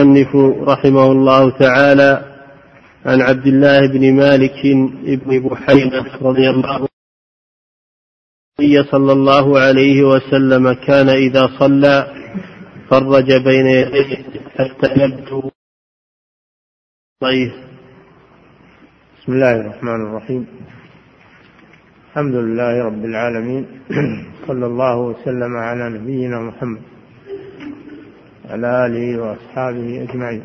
المصنف رحمه الله تعالى عن عبد الله بن مالك بن بحينة رضي الله عنه النبي صلى الله عليه وسلم كان إذا صلى فرج بين يديه حتى يبدو طيب بسم الله الرحمن الرحيم. الحمد لله رب العالمين. صلى الله وسلم على نبينا محمد. وعلى آله وأصحابه أجمعين.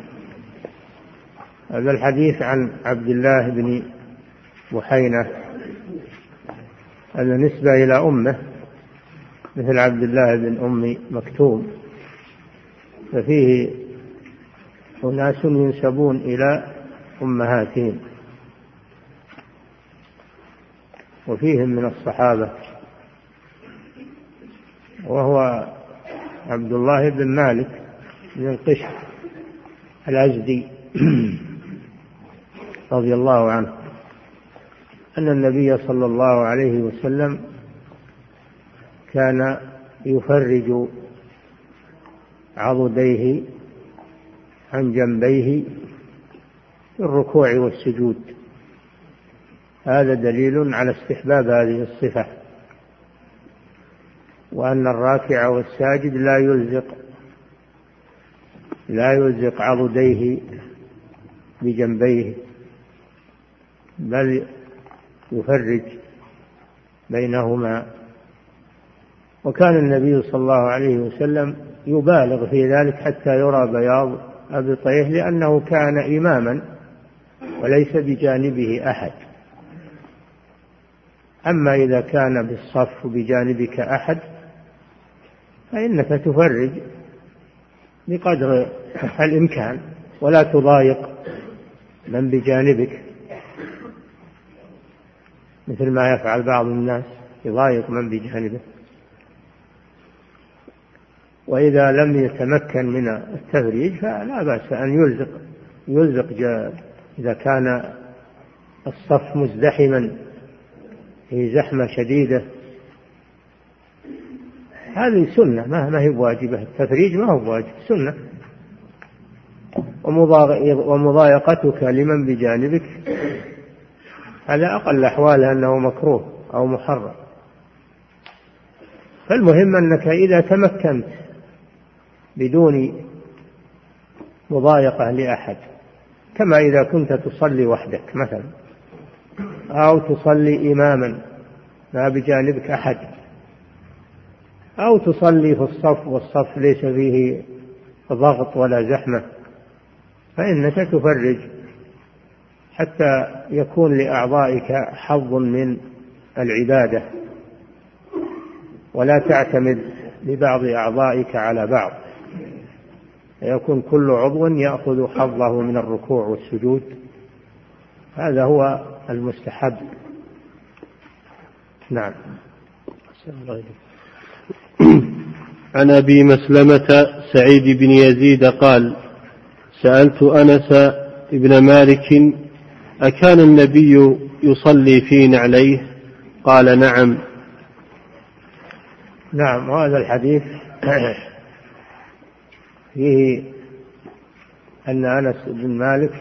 هذا الحديث عن عبد الله بن بحينة هذا نسبة إلى أمه مثل عبد الله بن أم مكتوم. ففيه أناس ينسبون إلى أمهاتهم. وفيهم من الصحابة. وهو عبد الله بن مالك بن القشر الأزدي رضي الله عنه أن النبي صلى الله عليه وسلم كان يفرج عضديه عن جنبيه في الركوع والسجود. هذا دليل على استحباب هذه الصفة وأن الراكع والساجد لا يلزق لا يلزق عضديه بجنبيه بل يفرج بينهما. وكان النبي صلى الله عليه وسلم يبالغ في ذلك حتى يرى بياض أبطيه لأنه كان إماما وليس بجانبه أحد. أما إذا كان بالصف بجانبك أحد فإنك تفرج بقدر الإمكان ولا تضايق من بجانبك. مثل ما يفعل بعض الناس يضايق من بجانبه. وإذا لم يتمكن من التفريج فلا بأس أن يلزق يلزق إذا كان الصف مزدحما في زحمة شديدة. هذه سنة ما هي بواجبة التفريج ما هو بواجب سنة. ومضايقتك لمن بجانبك هذا أقل أحواله أنه مكروه أو محرم. فالمهم أنك إذا تمكنت بدون مضايقة لأحد كما إذا كنت تصلي وحدك مثلا أو تصلي إماما ما بجانبك أحد. أو تصلي في الصف والصف ليس فيه ضغط ولا زحمة فإنك تفرج حتى يكون لأعضائك حظ من العبادة ولا تعتمد لبعض أعضائك على بعض يكون كل عضو يأخذ حظه من الركوع والسجود هذا هو المستحب. نعم. عن أبي مسلمة سعيد بن يزيد قال سألت أنس بن مالك أكان النبي يصلي في نعليه؟ قال نعم. نعم وهذا الحديث فيه أن أنس بن مالك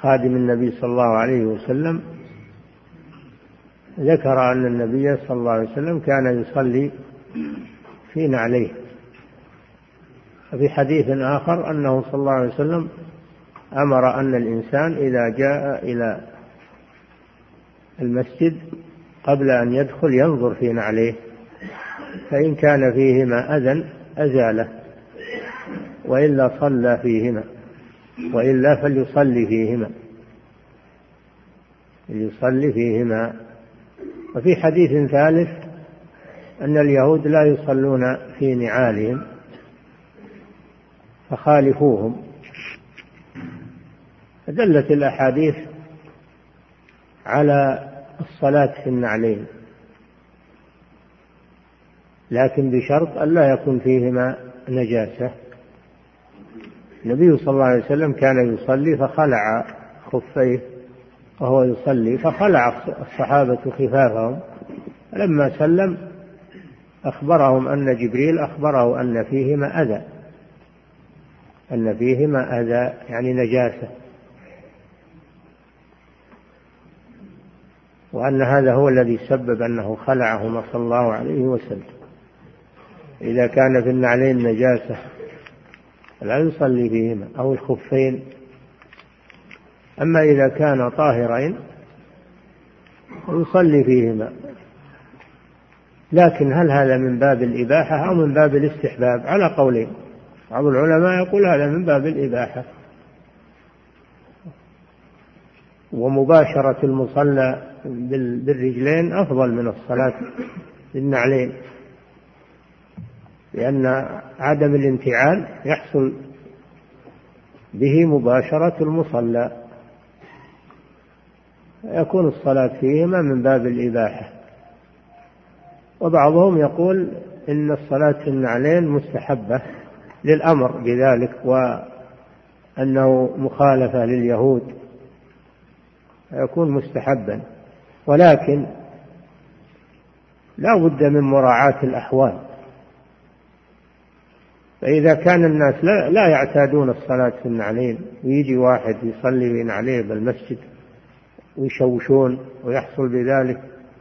خادم النبي صلى الله عليه وسلم. ذكر أن النبي صلى الله عليه وسلم كان يصلي في نعليه وفي حديث آخر أنه صلى الله عليه وسلم أمر أن الإنسان إذا جاء إلى المسجد قبل أن يدخل ينظر في نعليه فإن كان فيهما أذى أزاله وإلا صلى فيهما وإلا فليصلي فيهما. ليصلي فيهما. وفي حديث ثالث أن اليهود لا يصلون في نعالهم فخالفوهم. فدلت الأحاديث على الصلاة في النعلين. لكن بشرط ألا يكون فيهما نجاسة. النبي صلى الله عليه وسلم كان يصلي فخلع خفيه وهو يصلي فخلع الصحابة خفافهم. لما سلم أخبرهم أن جبريل أخبره أن فيهما أذى. أن فيهما أذى يعني نجاسة. وأن هذا هو الذي سبب أنه خلعهما صلى الله عليه وسلم. إذا كان في النعلين نجاسة لا يصلي فيهما أو الخفين. أما إذا كان طاهرين يصلي فيهما. لكن هل هذا من باب الإباحة أو من باب الاستحباب؟ على قولين. بعض العلماء يقول هذا من باب الإباحة. ومباشرة المصلى بالرجلين أفضل من الصلاة بالنعلين. لأن عدم الانتعال يحصل به مباشرة المصلى. يكون الصلاة فيهما من باب الإباحة. وبعضهم يقول إن الصلاة النعلين مستحبة للأمر بذلك وأنه مخالفة لليهود يكون مستحبا. ولكن لا بد من مراعاة الأحوال. فإذا كان الناس لا, لا يعتادون الصلاة في النعلين ويجي واحد يصلي في نعليه بالمسجد ويشوشون ويحصل بذلك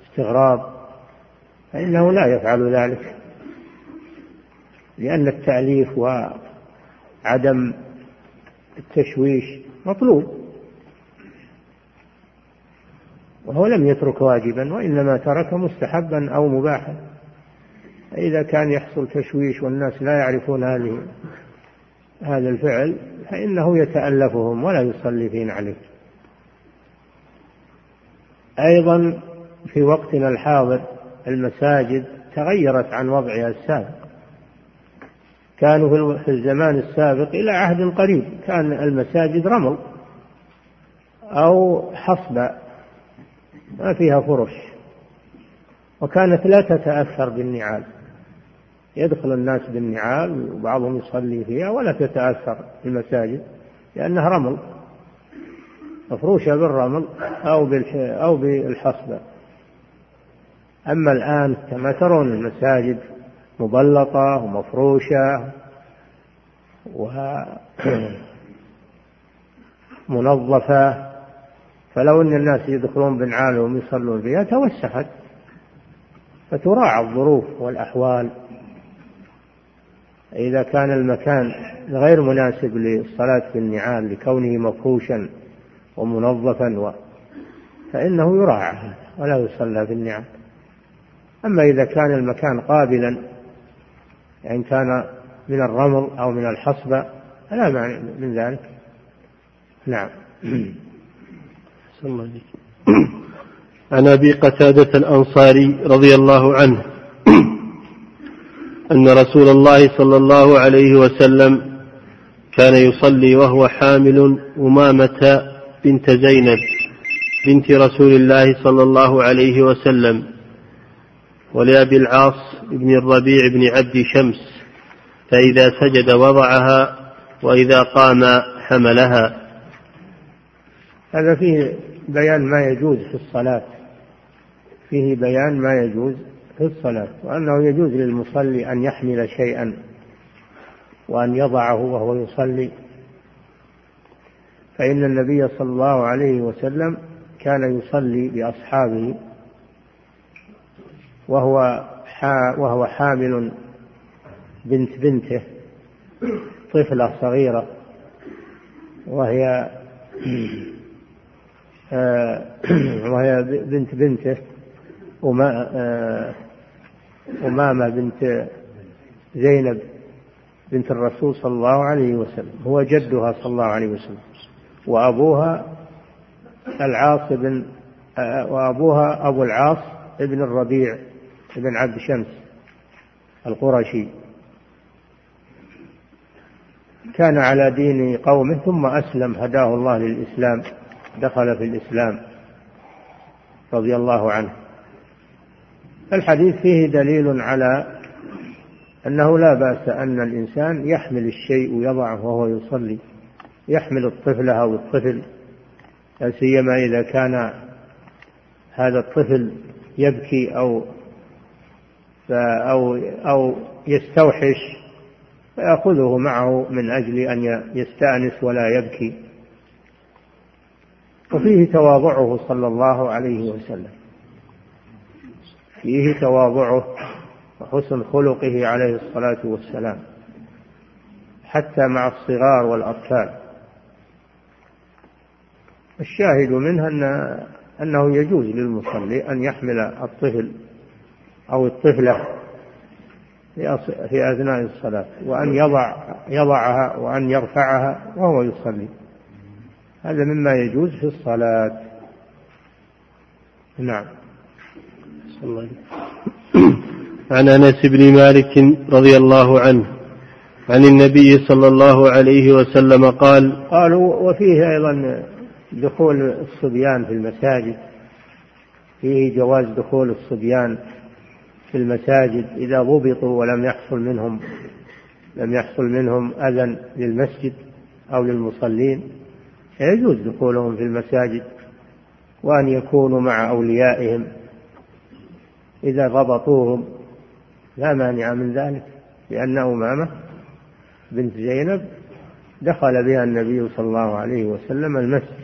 استغراب فإنه لا يفعل ذلك. لأن التأليف وعدم التشويش مطلوب. وهو لم يترك واجبا وإنما ترك مستحبا أو مباحا. إذا كان يحصل تشويش والناس لا يعرفون هذه هذا الفعل فإنه يتألفهم ولا يصلي فين عليه. أيضا في وقتنا الحاضر المساجد تغيرت عن وضعها السابق. كانوا في الزمان السابق إلى عهد قريب كان المساجد رمل أو حصبة ما فيها فرش وكانت لا تتأثر بالنعال. يدخل الناس بالنعال وبعضهم يصلي فيها ولا تتأثر المساجد لأنها رمل مفروشة بالرمل أو أو بالحصبة أما الآن كما ترون المساجد مبلطة ومفروشة ومنظفة فلو أن الناس يدخلون بنعالهم يصلون فيها توسخت فتراعى الظروف والأحوال. إذا كان المكان غير مناسب للصلاة في النعال لكونه مفروشا ومنظفا و فإنه يراعى ولا يصلى في النعال. أما إذا كان المكان قابلا يعني كان من الرمل أو من الحصبة فلا معنى من ذلك. نعم. عن أبي قتادة الأنصاري رضي الله عنه أن رسول الله صلى الله عليه وسلم كان يصلي وهو حامل أمامة بنت زينب بنت رسول الله صلى الله عليه وسلم. ولأبي العاص بن الربيع بن عبد شمس فإذا سجد وضعها وإذا قام حملها. هذا فيه بيان ما يجوز في الصلاة. فيه بيان ما يجوز في الصلاة وأنه يجوز للمصلي أن يحمل شيئا وأن يضعه وهو يصلي. فإن النبي صلى الله عليه وسلم كان يصلي بأصحابه وهو وهو حامل بنت بنته طفلة صغيرة وهي آه، وهي بنت بنته آه، أمامة بنت زينب بنت الرسول صلى الله عليه وسلم هو جدها صلى الله عليه وسلم وأبوها العاص بن آه، وأبوها أبو العاص ابن الربيع. بن عبد شمس القرشي. كان على دين قومه ثم أسلم هداه الله للإسلام دخل في الإسلام رضي الله عنه. الحديث فيه دليل على أنه لا بأس أن الإنسان يحمل الشيء ويضعه وهو يصلي يحمل الطفل أو الطفل لا سيما إذا كان هذا الطفل يبكي أو أو أو يستوحش فيأخذه معه من أجل أن يستأنس ولا يبكي. وفيه تواضعه صلى الله عليه وسلم. فيه تواضعه وحسن خلقه عليه الصلاة والسلام. حتى مع الصغار والأطفال. الشاهد منها أن أنه يجوز للمصلي أن يحمل الطفل أو الطفلة في أثناء الصلاة وأن يضع يضعها وأن يرفعها وهو يصلي. هذا مما يجوز في الصلاة. نعم. عن أنس بن مالك رضي الله عنه عن النبي صلى الله عليه وسلم قال قالوا وفيه أيضا دخول الصبيان في المساجد فيه جواز دخول الصبيان. في المساجد إذا ضبطوا ولم يحصل منهم لم يحصل منهم أذى للمسجد أو للمصلين يجوز دخولهم في المساجد وأن يكونوا مع أوليائهم. إذا ضبطوهم لا مانع من ذلك لأن أمامة بنت زينب دخل بها النبي صلى الله عليه وسلم المسجد.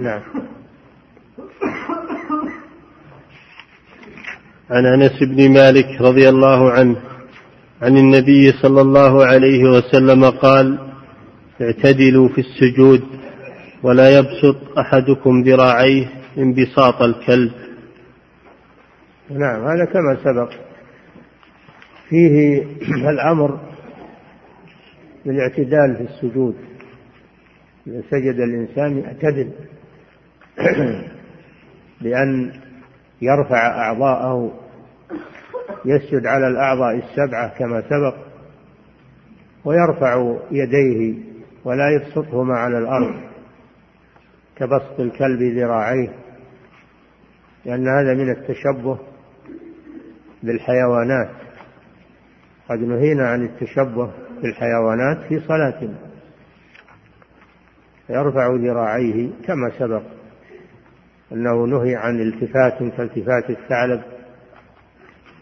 نعم. عن انس بن مالك رضي الله عنه عن النبي صلى الله عليه وسلم قال اعتدلوا في السجود ولا يبسط أحدكم ذراعيه انبساط الكلب. نعم هذا كما سبق فيه الأمر بالاعتدال في السجود. إذا سجد الإنسان يعتدل بأن يرفع أعضاءه يسجد على الأعضاء السبعة كما سبق ويرفع يديه ولا يبسطهما على الأرض كبسط الكلب ذراعيه لأن هذا من التشبه بالحيوانات. قد نهينا عن التشبه بالحيوانات في صلاتنا. يرفع ذراعيه كما سبق. أنه نهي عن التفات كالتفات الثعلب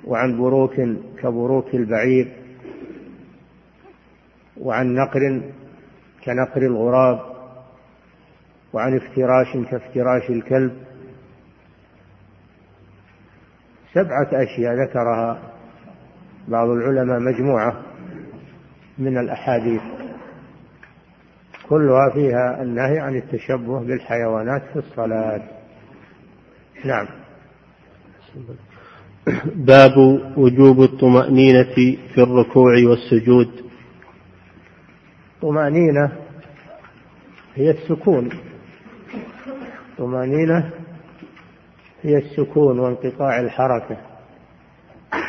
وعن بروك كبروك البعير وعن نقر كنقر الغراب وعن افتراش كافتراش الكلب. سبعة أشياء ذكرها بعض العلماء مجموعة من الأحاديث كلها فيها النهي عن التشبه بالحيوانات في الصلاة. نعم. باب وجوب الطمأنينة في الركوع والسجود. طمأنينة هي السكون. طمأنينة هي السكون وانقطاع الحركة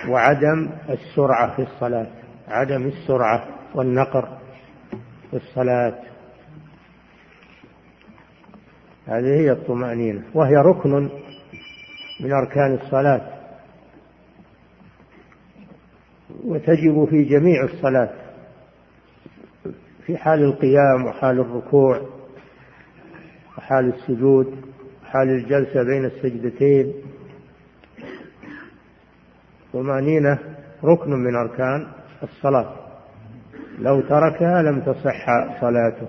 وعدم السرعة في الصلاة عدم السرعة والنقر في الصلاة. هذه هي الطمأنينة وهي ركن من أركان الصلاة. وتجب في جميع الصلاة في حال القيام وحال الركوع وحال السجود وحال الجلسة بين السجدتين. طمأنينة ركن من أركان الصلاة. لو تركها لم تصح صلاته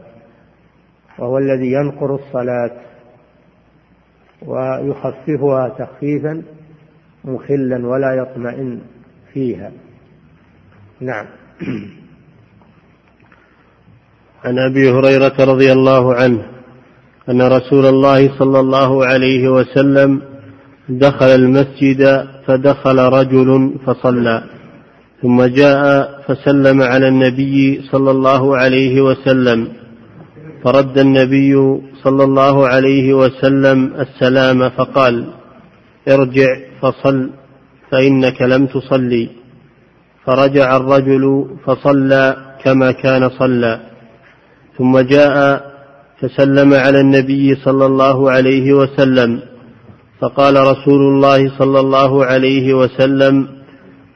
وهو الذي ينقر الصلاة. ويخففها تخفيفا مخلا ولا يطمئن فيها. نعم. عن أبي هريرة رضي الله عنه أن رسول الله صلى الله عليه وسلم دخل المسجد فدخل رجل فصلى ثم جاء فسلم على النبي صلى الله عليه وسلم فرد النبي صلى الله عليه وسلم السلام فقال ارجع فصل فإنك لم تصلي. فرجع الرجل فصلى كما كان صلى. ثم جاء فسلم على النبي صلى الله عليه وسلم. فقال رسول الله صلى الله عليه وسلم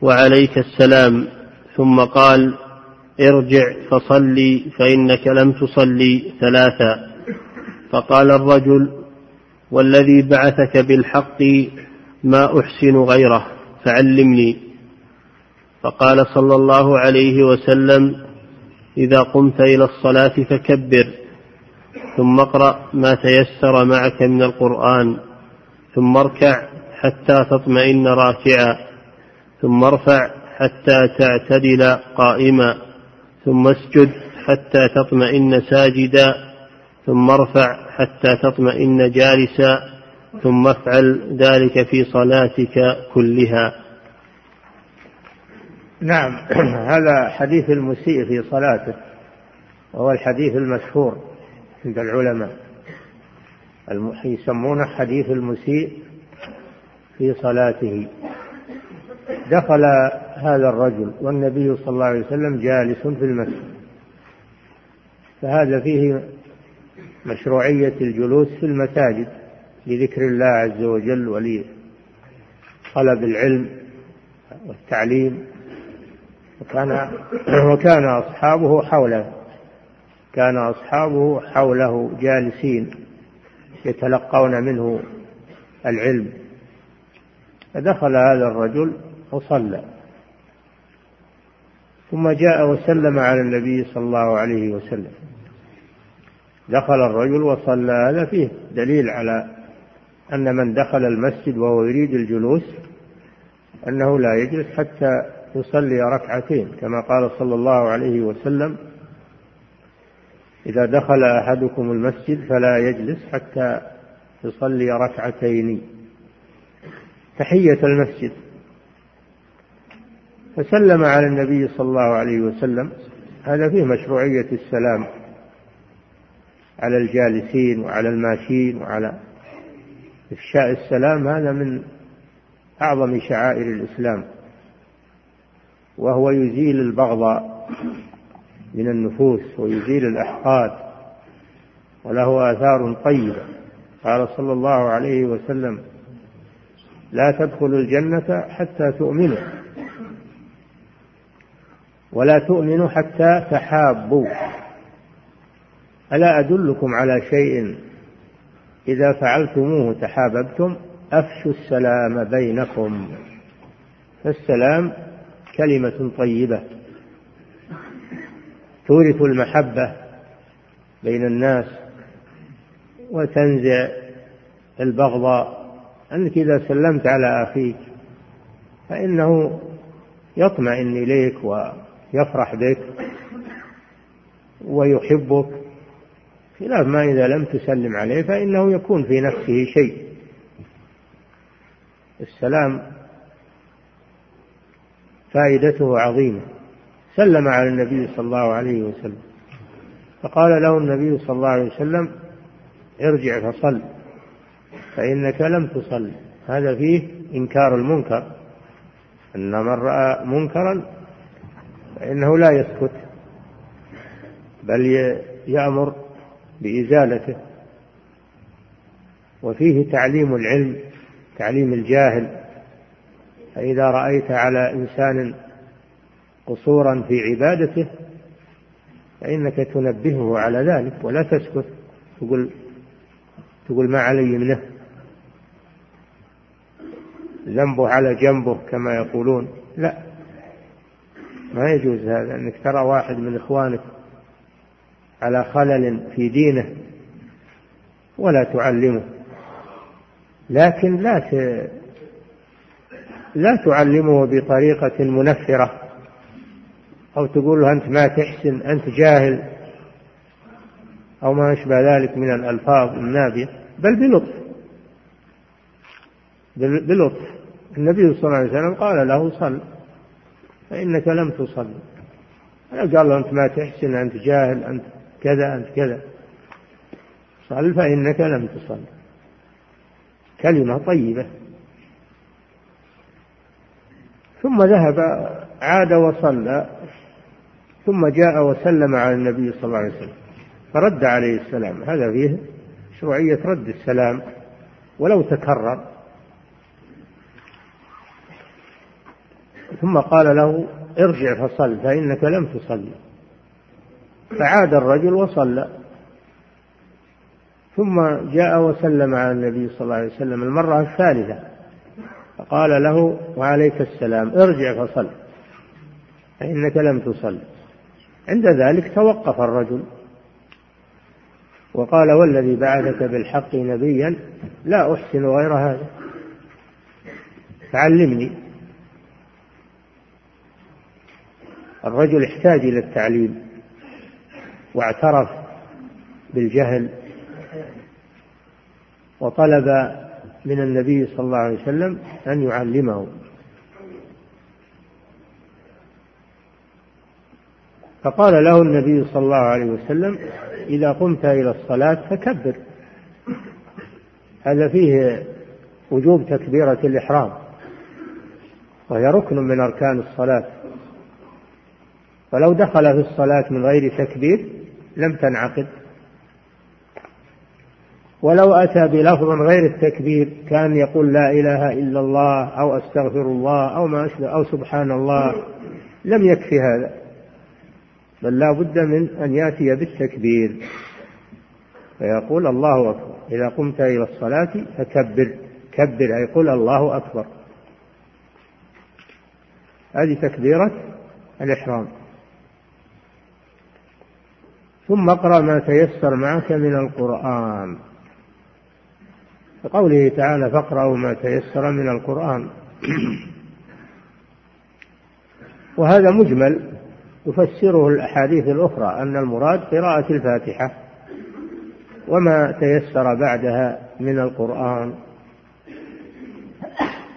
وعليك السلام. ثم قال ارجع فصلي فإنك لم تصلي. ثلاثا فقال الرجل والذي بعثك بالحق ما أحسن غيره فعلمني. فقال صلى الله عليه وسلم إذا قمت إلى الصلاة فكبر ثم اقرأ ما تيسر معك من القرآن ثم اركع حتى تطمئن راكعا ثم ارفع حتى تعتدل قائما ثم اسجد حتى تطمئن ساجدا. ثم ارفع حتى تطمئن جالسا ثم افعل ذلك في صلاتك كلها. نعم هذا حديث المسيء في صلاته وهو الحديث المشهور عند العلماء. يسمونه حديث المسيء في صلاته. دخل هذا الرجل والنبي صلى الله عليه وسلم جالس في المسجد فهذا فيه مشروعية الجلوس في المساجد لذكر الله عز وجل ولطلب العلم والتعليم وكان وكان أصحابه حوله كان أصحابه حوله جالسين يتلقون منه العلم. فدخل هذا الرجل وصلى. ثم جاء وسلم على النبي صلى الله عليه وسلم. دخل الرجل وصلى هذا فيه دليل على أن من دخل المسجد وهو يريد الجلوس أنه لا يجلس حتى يصلي ركعتين كما قال صلى الله عليه وسلم إذا دخل أحدكم المسجد فلا يجلس حتى يصلي ركعتين. تحية المسجد. فسلم على النبي صلى الله عليه وسلم هذا فيه مشروعية السلام. على الجالسين وعلى الماشين وعلى إفشاء السلام هذا من أعظم شعائر الإسلام. وهو يزيل البغضاء من النفوس ويزيل الأحقاد وله آثار طيبة. قال صلى الله عليه وسلم لا تدخلوا الجنة حتى تؤمنوا ولا تؤمنوا حتى تحابوا. ألا أدلكم على شيء؟ إذا فعلتموه تحاببتم أفشوا السلام بينكم. فالسلام كلمة طيبة تورث المحبة بين الناس وتنزع البغضاء أنك إذا سلمت على أخيك فإنه يطمئن إليك ويفرح بك ويحبك. خلاف ما إذا لم تسلم عليه فإنه يكون في نفسه شيء. السلام فائدته عظيمة. سلم على النبي صلى الله عليه وسلم. فقال له النبي صلى الله عليه وسلم ارجع فصل فإنك لم تصل. هذا فيه إنكار المنكر. أن من رأى منكرا فإنه لا يسكت بل يأمر بإزالته. وفيه تعليم العلم تعليم الجاهل. فإذا رأيت على إنسان قصورا في عبادته فإنك تنبهه على ذلك ولا تسكت تقول تقول ما علي منه ذنبه على جنبه كما يقولون. لا ما يجوز هذا. أنك ترى واحد من إخوانك على خلل في دينه ولا تعلمه. لكن لا ت... لا تعلمه بطريقة منفرة أو تقول له أنت ما تحسن أنت جاهل أو ما أشبه ذلك من الألفاظ النابية بل بلطف. بلطف. النبي صلى الله عليه وسلم قال له صل فإنك لم تصل. قال له أنت ما تحسن أنت جاهل أنت كذا أنت كذا. صل فإنك لم تصل. كلمة طيبة. ثم ذهب عاد وصلى. ثم جاء وسلم على النبي صلى الله عليه وسلم. فرد عليه السلام. هذا فيه مشروعية رد السلام. ولو تكرر. ثم قال له ارجع فصل فإنك لم تصلي فعاد الرجل وصلى. ثم جاء وسلم على النبي صلى الله عليه وسلم المرة الثالثة فقال له وعليك السلام ارجع فصل فإنك لم تصل. عند ذلك توقف الرجل. وقال والذي بعثك بالحق نبيا لا أحسن غير هذا. فعلمني. الرجل احتاج إلى التعليم. واعترف بالجهل وطلب من النبي صلى الله عليه وسلم أن يعلمه. فقال له النبي صلى الله عليه وسلم إذا قمت إلى الصلاة فكبر. هذا فيه وجوب تكبيرة الإحرام وهي ركن من أركان الصلاة. ولو دخل في الصلاة من غير تكبير لم تنعقد. ولو أتى بلفظ غير التكبير كان يقول لا إله إلا الله أو أستغفر الله أو ما أشبه أو سبحان الله لم يكفي هذا. بل لا بد من أن يأتي بالتكبير. فيقول الله أكبر. إذا قمت إلى الصلاة فكبر. كبر أي قل الله أكبر. هذه تكبيرة الإحرام. ثم اقرأ ما تيسر معك من القرآن. كقوله تعالى فاقرأوا ما تيسر من القرآن. وهذا مجمل يفسره الأحاديث الأخرى أن المراد قراءة الفاتحة وما تيسر بعدها من القرآن.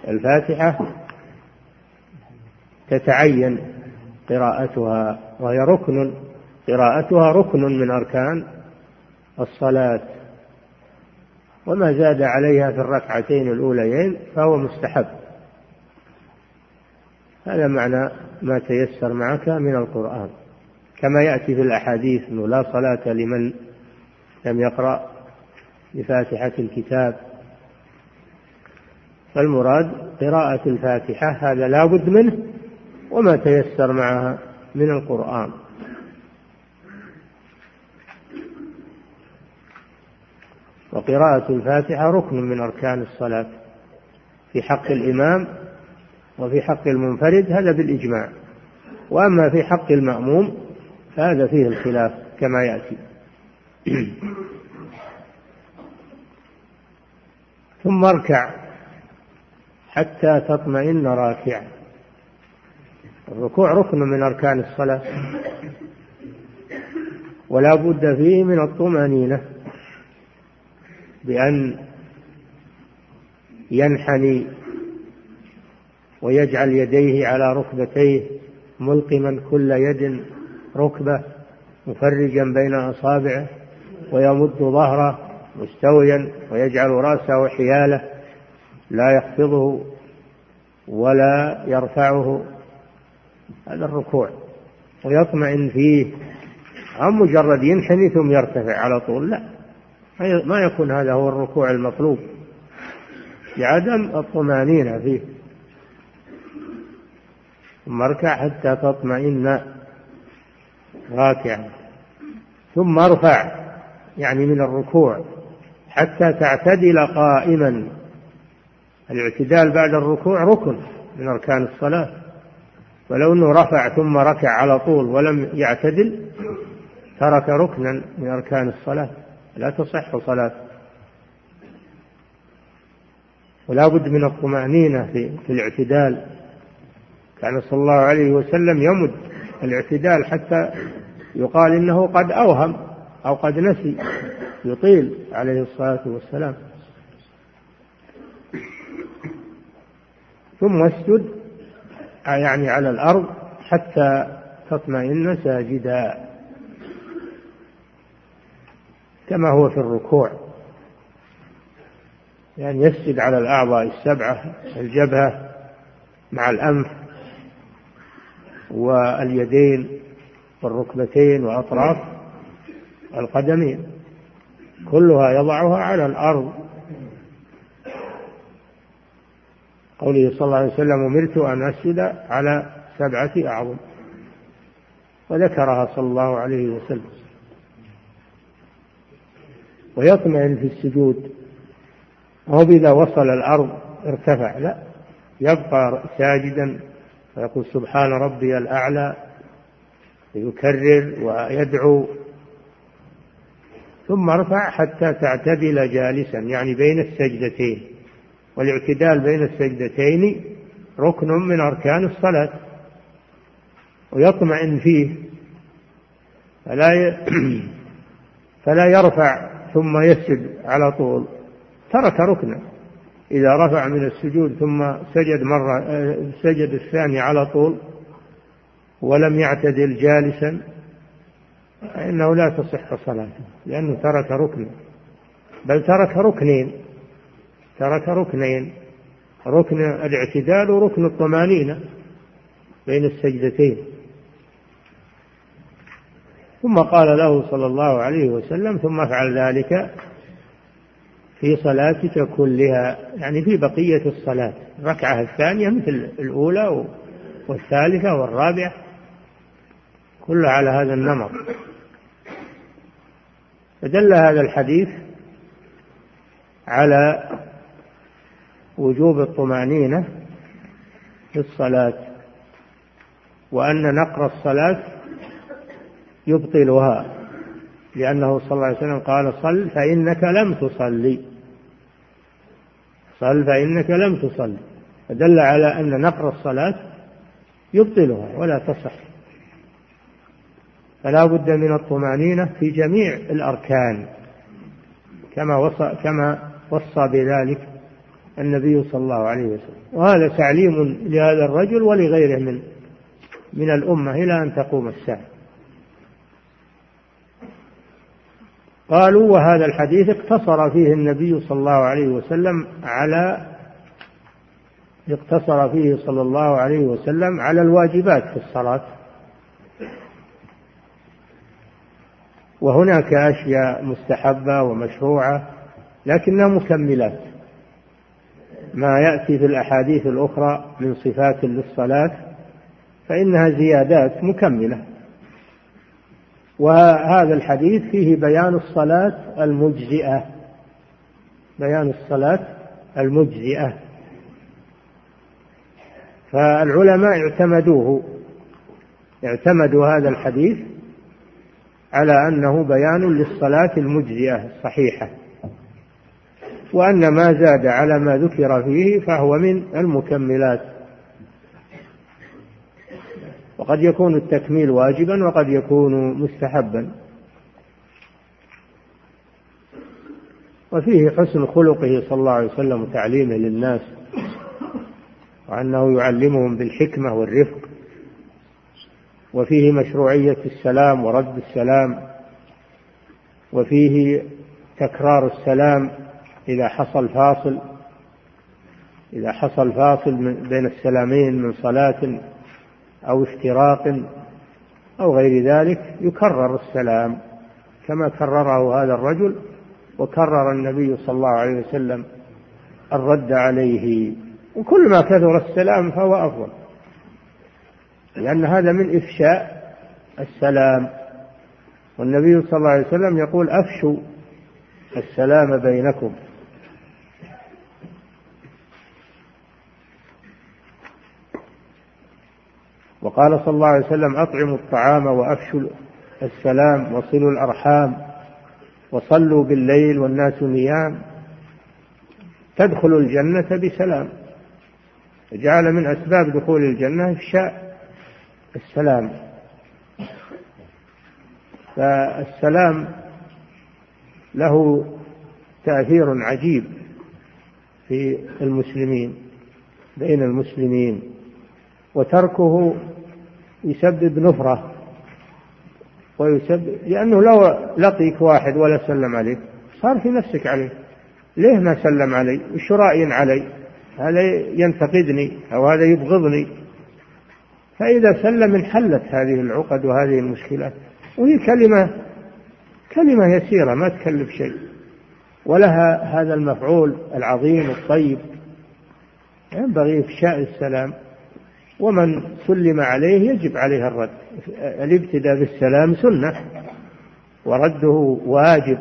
الفاتحة تتعين قراءتها وهي ركن قراءتها ركن من أركان الصلاة. وما زاد عليها في الركعتين الأوليين فهو مستحب. هذا معنى ما تيسر معك من القرآن. كما يأتي في الأحاديث أنه لا صلاة لمن لم يقرأ بفاتحة الكتاب. فالمراد قراءة الفاتحة هذا لا بد منه وما تيسر معها من القرآن. وقراءة الفاتحة ركن من أركان الصلاة. في حق الإمام وفي حق المنفرد هذا بالإجماع. وأما في حق المأموم فهذا فيه الخلاف كما يأتي. ثم اركع حتى تطمئن راكعا. الركوع ركن من أركان الصلاة. ولا بد فيه من الطمأنينة. بأن ينحني ويجعل يديه على ركبتيه ملقما كل يد ركبة مفرجا بين أصابعه ويمد ظهره مستويا ويجعل رأسه حيالة لا يخفضه ولا يرفعه. هذا الركوع ويطمئن فيه. عن مجرد ينحني ثم يرتفع على طول لا. ما يكون هذا هو الركوع المطلوب. لعدم الطمأنينة فيه. ثم اركع حتى تطمئن. راكعا. ثم ارفع. يعني من الركوع. حتى تعتدل قائما. الاعتدال بعد الركوع ركن من أركان الصلاة. ولو إنه رفع ثم ركع على طول ولم يعتدل ترك ركنا من أركان الصلاة. لا تصح صلاه ولا بد من الطمأنينة في, في الاعتدال. كان صلى الله عليه وسلم يمد الاعتدال حتى يقال إنه قد أوهم أو قد نسي. يطيل عليه الصلاة والسلام. ثم اسجد يعني على الأرض حتى تطمئن ساجدا. كما هو في الركوع. يعني يسجد على الأعضاء السبعة الجبهة مع الأنف واليدين والركبتين وأطراف القدمين. كلها يضعها على الأرض. قوله صلى الله عليه وسلم أمرت أن أسجد على سبعة أعظم. وذكرها صلى الله عليه وسلم. ويطمئن في السجود. هو إذا وصل الأرض ارتفع لا يبقى ساجدا ويقول سبحان ربي الأعلى يكرر ويدعو. ثم ارفع حتى تعتدل جالسا يعني بين السجدتين. والاعتدال بين السجدتين ركن من أركان الصلاة. ويطمئن فيه فلا. فلا يرفع ثم يسجد على طول. ترك ركنا إذا رفع من السجود ثم سجد مرة سجد الثاني على طول ولم يعتدل جالسا فإنه لا تصح صلاته لأنه ترك ركنا بل ترك ركنين ترك ركنين ركن الاعتدال وركن الطمانينة بين السجدتين. ثم قال له صلى الله عليه وسلم ثم افعل ذلك في صلاتك كلها يعني في بقية الصلاة. الركعة الثانية مثل الأولى والثالثة والرابعة كلها على هذا النمط. فدل هذا الحديث على وجوب الطمأنينة في الصلاة وأن نقر الصلاة يبطلها. لأنه صلى الله عليه وسلم قال صل فإنك لم تصلي. صل فإنك لم تصلي. فدل على أن نقر الصلاة يبطلها ولا تصح. فلا بد من الطمأنينة في جميع الأركان. كما وصى كما وصى بذلك النبي صلى الله عليه وسلم. وهذا تعليم لهذا الرجل ولغيره من من الأمة إلى أن تقوم الساعة. قالوا وهذا الحديث اقتصر فيه النبي صلى الله عليه وسلم على اقتصر فيه صلى الله عليه وسلم على الواجبات في الصلاة. وهناك أشياء مستحبة ومشروعة لكنها مكملات. ما يأتي في الأحاديث الأخرى من صفات للصلاة فإنها زيادات مكملة. وهذا الحديث فيه بيان الصلاة المجزئة. بيان الصلاة المجزئة. فالعلماء اعتمدوه اعتمدوا هذا الحديث على أنه بيان للصلاة المجزئة الصحيحة. وأن ما زاد على ما ذكر فيه فهو من المكملات. وقد يكون التكميل واجبا وقد يكون مستحبا. وفيه حسن خلقه صلى الله عليه وسلم وتعليمه للناس وأنه يعلمهم بالحكمة والرفق وفيه مشروعية السلام ورد السلام وفيه تكرار السلام إذا حصل فاصل إذا حصل فاصل بين السلامين من صلاة أو افتراق أو غير ذلك يكرر السلام كما كرره هذا الرجل وكرر النبي صلى الله عليه وسلم الرد عليه. وكل ما كثر السلام فهو أفضل لأن هذا من إفشاء السلام. والنبي صلى الله عليه وسلم يقول أفشوا السلام بينكم. وقال صلى الله عليه وسلم أطعموا الطعام وأفشوا السلام وصلوا الأرحام وصلوا بالليل والناس نيام تدخلوا الجنة بسلام. جعل من أسباب دخول الجنة إفشاء السلام. فالسلام له تأثير عجيب في المسلمين بين المسلمين وتركه يسبب نفرة ويسبب لأنه لو لقيك واحد ولا سلم عليك صار في نفسك عليه. ليه ما سلم علي؟ وش رأي علي؟ هذا ينتقدني أو هذا يبغضني؟ فإذا سلم انحلت هذه العقد وهذه المشكلات وهي كلمة كلمة يسيرة ما تكلف شيء. ولها هذا المفعول العظيم الطيب. ينبغي إفشاء السلام. ومن سلم عليه يجب عليه الرد. الابتداء بالسلام سنة ورده واجب.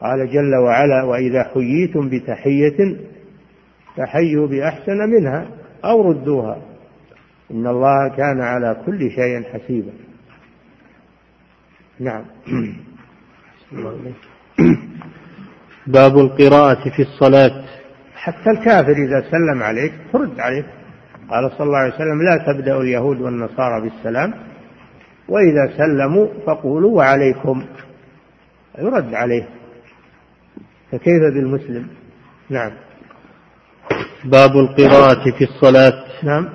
قال جل وعلا وإذا حييتم بتحية فحيوا بأحسن منها أو ردوها. إن الله كان على كل شيء حسيبا. نعم. باب القراءة في الصلاة. حتى الكافر إذا سلم عليك ترد عليه. قال صلى الله عليه وسلم لا تبدأ اليهود والنصارى بالسلام وإذا سلموا فقولوا وعليكم يرد عليه فكيف بالمسلم؟ نعم. باب القراءة في الصلاة. نعم.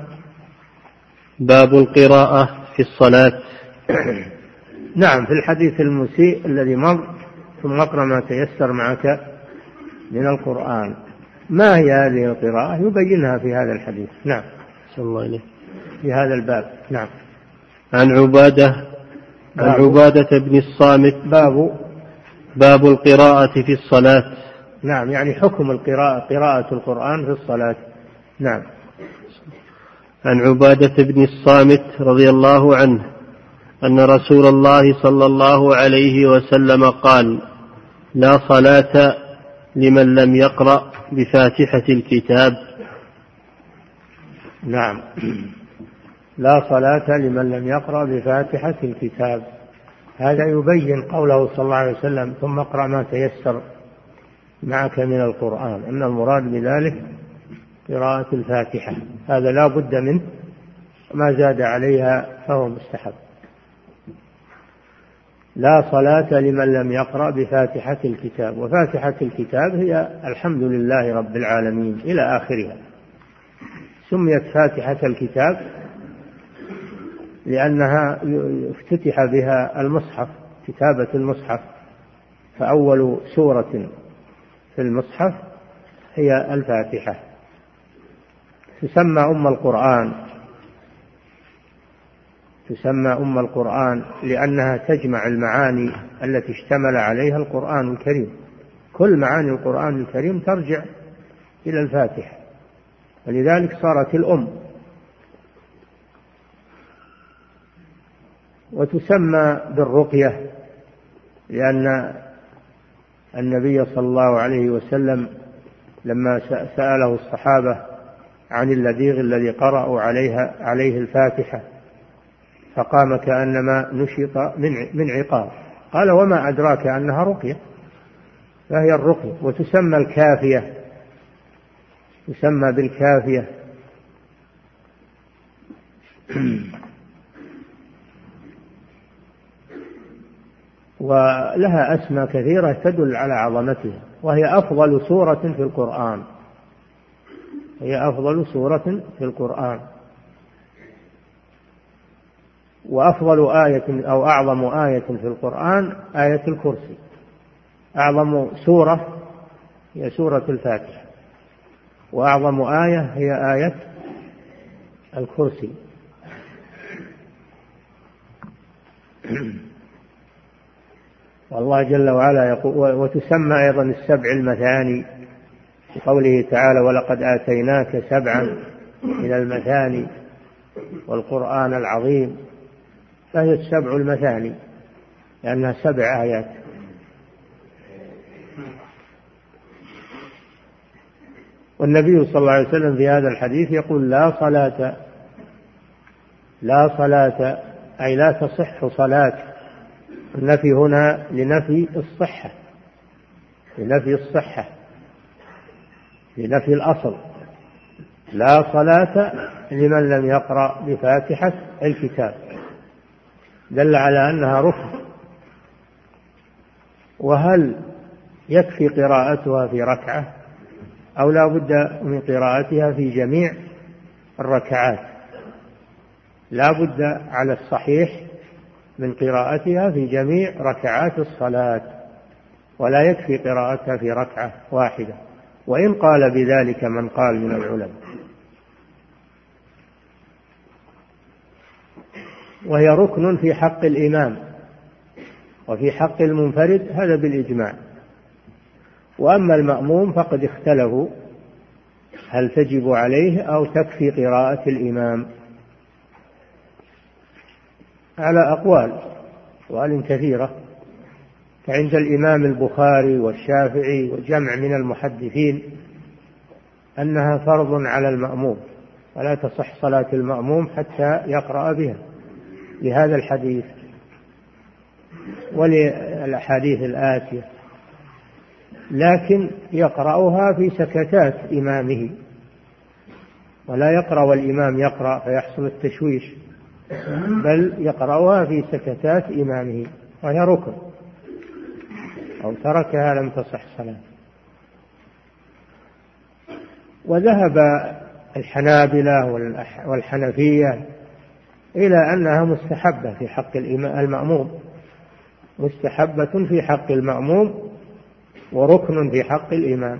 باب القراءة في الصلاة. نعم في الحديث المسيء الذي مر ثم اقرأ ما تيسر معك من القرآن. ما هي هذه القراءة؟ يبينها في هذا الحديث. نعم. صلى الله عليه في هذا الباب. نعم. عن عبادة عن عبادة بن الصامت. باب. باب القراءة في الصلاة. نعم يعني حكم القراءة قراءة القرآن في الصلاة. نعم. عن عبادة بن الصامت رضي الله عنه أن رسول الله صلى الله عليه وسلم قال لا صلاة لمن لم يقرأ بفاتحة الكتاب نعم. لا صلاة لمن لم يقرأ بفاتحة الكتاب. هذا يبين قوله صلى الله عليه وسلم ثم اقرأ ما تيسر معك من القرآن. أن المراد بذلك قراءة الفاتحة. هذا لا بد منه ما زاد عليها فهو مستحب. لا صلاة لمن لم يقرأ بفاتحة الكتاب. وفاتحة الكتاب هي الحمد لله رب العالمين إلى آخرها. سميت فاتحة الكتاب لأنها افتتح بها المصحف كتابة المصحف. فأول سورة في المصحف هي الفاتحة. تسمى أم القرآن. تسمى أم القرآن لأنها تجمع المعاني التي اشتمل عليها القرآن الكريم. كل معاني القرآن الكريم ترجع إلى الفاتحة. ولذلك صارت الأم. وتسمى بالرقية لأن النبي صلى الله عليه وسلم لما سأله الصحابة عن اللذيغ الذي قرأوا عليها عليه الفاتحة فقام كأنما نشط من من عقاب. قال وما أدراك أنها رقية؟ فهي الرقية وتسمى الكافية. تسمى بالكافية. ولها أسماء كثيرة تدل على عظمتها وهي أفضل سورة في القرآن. هي أفضل سورة في القرآن. وأفضل آية أو أعظم آية في القرآن آية الكرسي. أعظم سورة هي سورة الفاتحة. وأعظم آية هي آية الكرسي. والله جل وعلا يقول وتسمى أيضا السبع المثاني قوله تعالى ولقد آتيناك سبعا من المثاني والقرآن العظيم. فهي السبع المثاني لأنها سبع آيات. والنبي صلى الله عليه وسلم في هذا الحديث يقول لا صلاة لا صلاة أي لا تصح صلاة. النفي هنا لنفي الصحة لنفي الصحة لنفي الأصل. لا صلاة لمن لم يقرأ بفاتحة الكتاب. دل على أنها ركن. وهل يكفي قراءتها في ركعة؟ أو لا بد من قراءتها في جميع الركعات. لا بد على الصحيح من قراءتها في جميع ركعات الصلاة ولا يكفي قراءتها في ركعة واحدة. وإن قال بذلك من قال من العلماء. وهي ركن في حق الإمام وفي حق المنفرد هذا بالإجماع. وأما المأموم فقد اختلفوا هل تجب عليه أو تكفي قراءة الإمام؟ على أقوال أقوال كثيرة. فعند الإمام البخاري والشافعي وجمع من المحدثين أنها فرض على المأموم ولا تصح صلاة المأموم حتى يقرأ بها. لهذا الحديث وللأحاديث الآتية. لكن يقرأها في سكتات إمامه. ولا يقرأ والإمام يقرأ فيحصل التشويش بل يقرأها في سكتات إمامه وهي ركن. أو تركها لم تصح صلاة. وذهب الحنابلة والحنفية إلى أنها مستحبة في حق المأموم. مستحبة في حق المأموم وركن في حق الإمام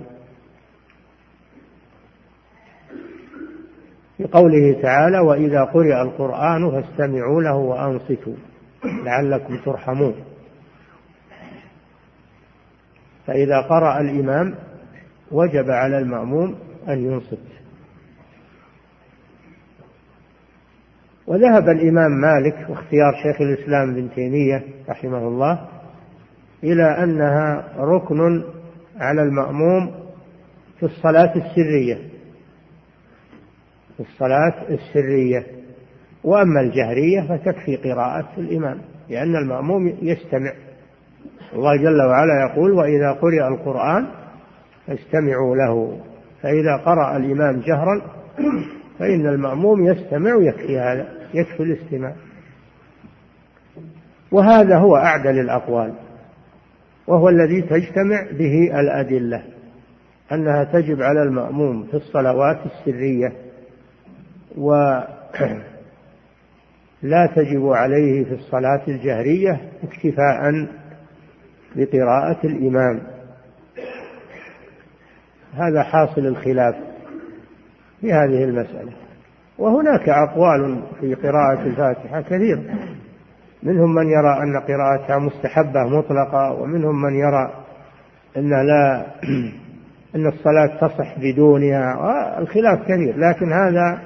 قوله تعالى وإذا قرئ القرآن فاستمعوا له وأنصتوا لعلكم ترحمون. فإذا قرأ الإمام وجب على المأموم أن ينصت. وذهب الإمام مالك واختيار شيخ الإسلام ابن تيمية رحمه الله إلى أنها ركن على المأموم في الصلاة السرية. في الصلاة السرية. وأما الجهرية فتكفي قراءة الإمام لأن المأموم يستمع. الله جل وعلا يقول وإذا قرئ القرآن فاستمعوا له فإذا قرأ الإمام جهرا فإن المأموم يستمع يكفي هذا يكفي الاستماع. وهذا هو أعدل الأقوال. وهو الذي تجتمع به الأدلة أنها تجب على المأموم في الصلوات السرية ولا تجب عليه في الصلاة الجهرية اكتفاء بقراءة الإمام. هذا حاصل الخلاف في هذه المسألة. وهناك أقوال في قراءة الفاتحة كثير. منهم من يرى أن قراءتها مستحبة مطلقة ومنهم من يرى أن لا أن الصلاة تصح بدونها الخلاف كثير. لكن هذا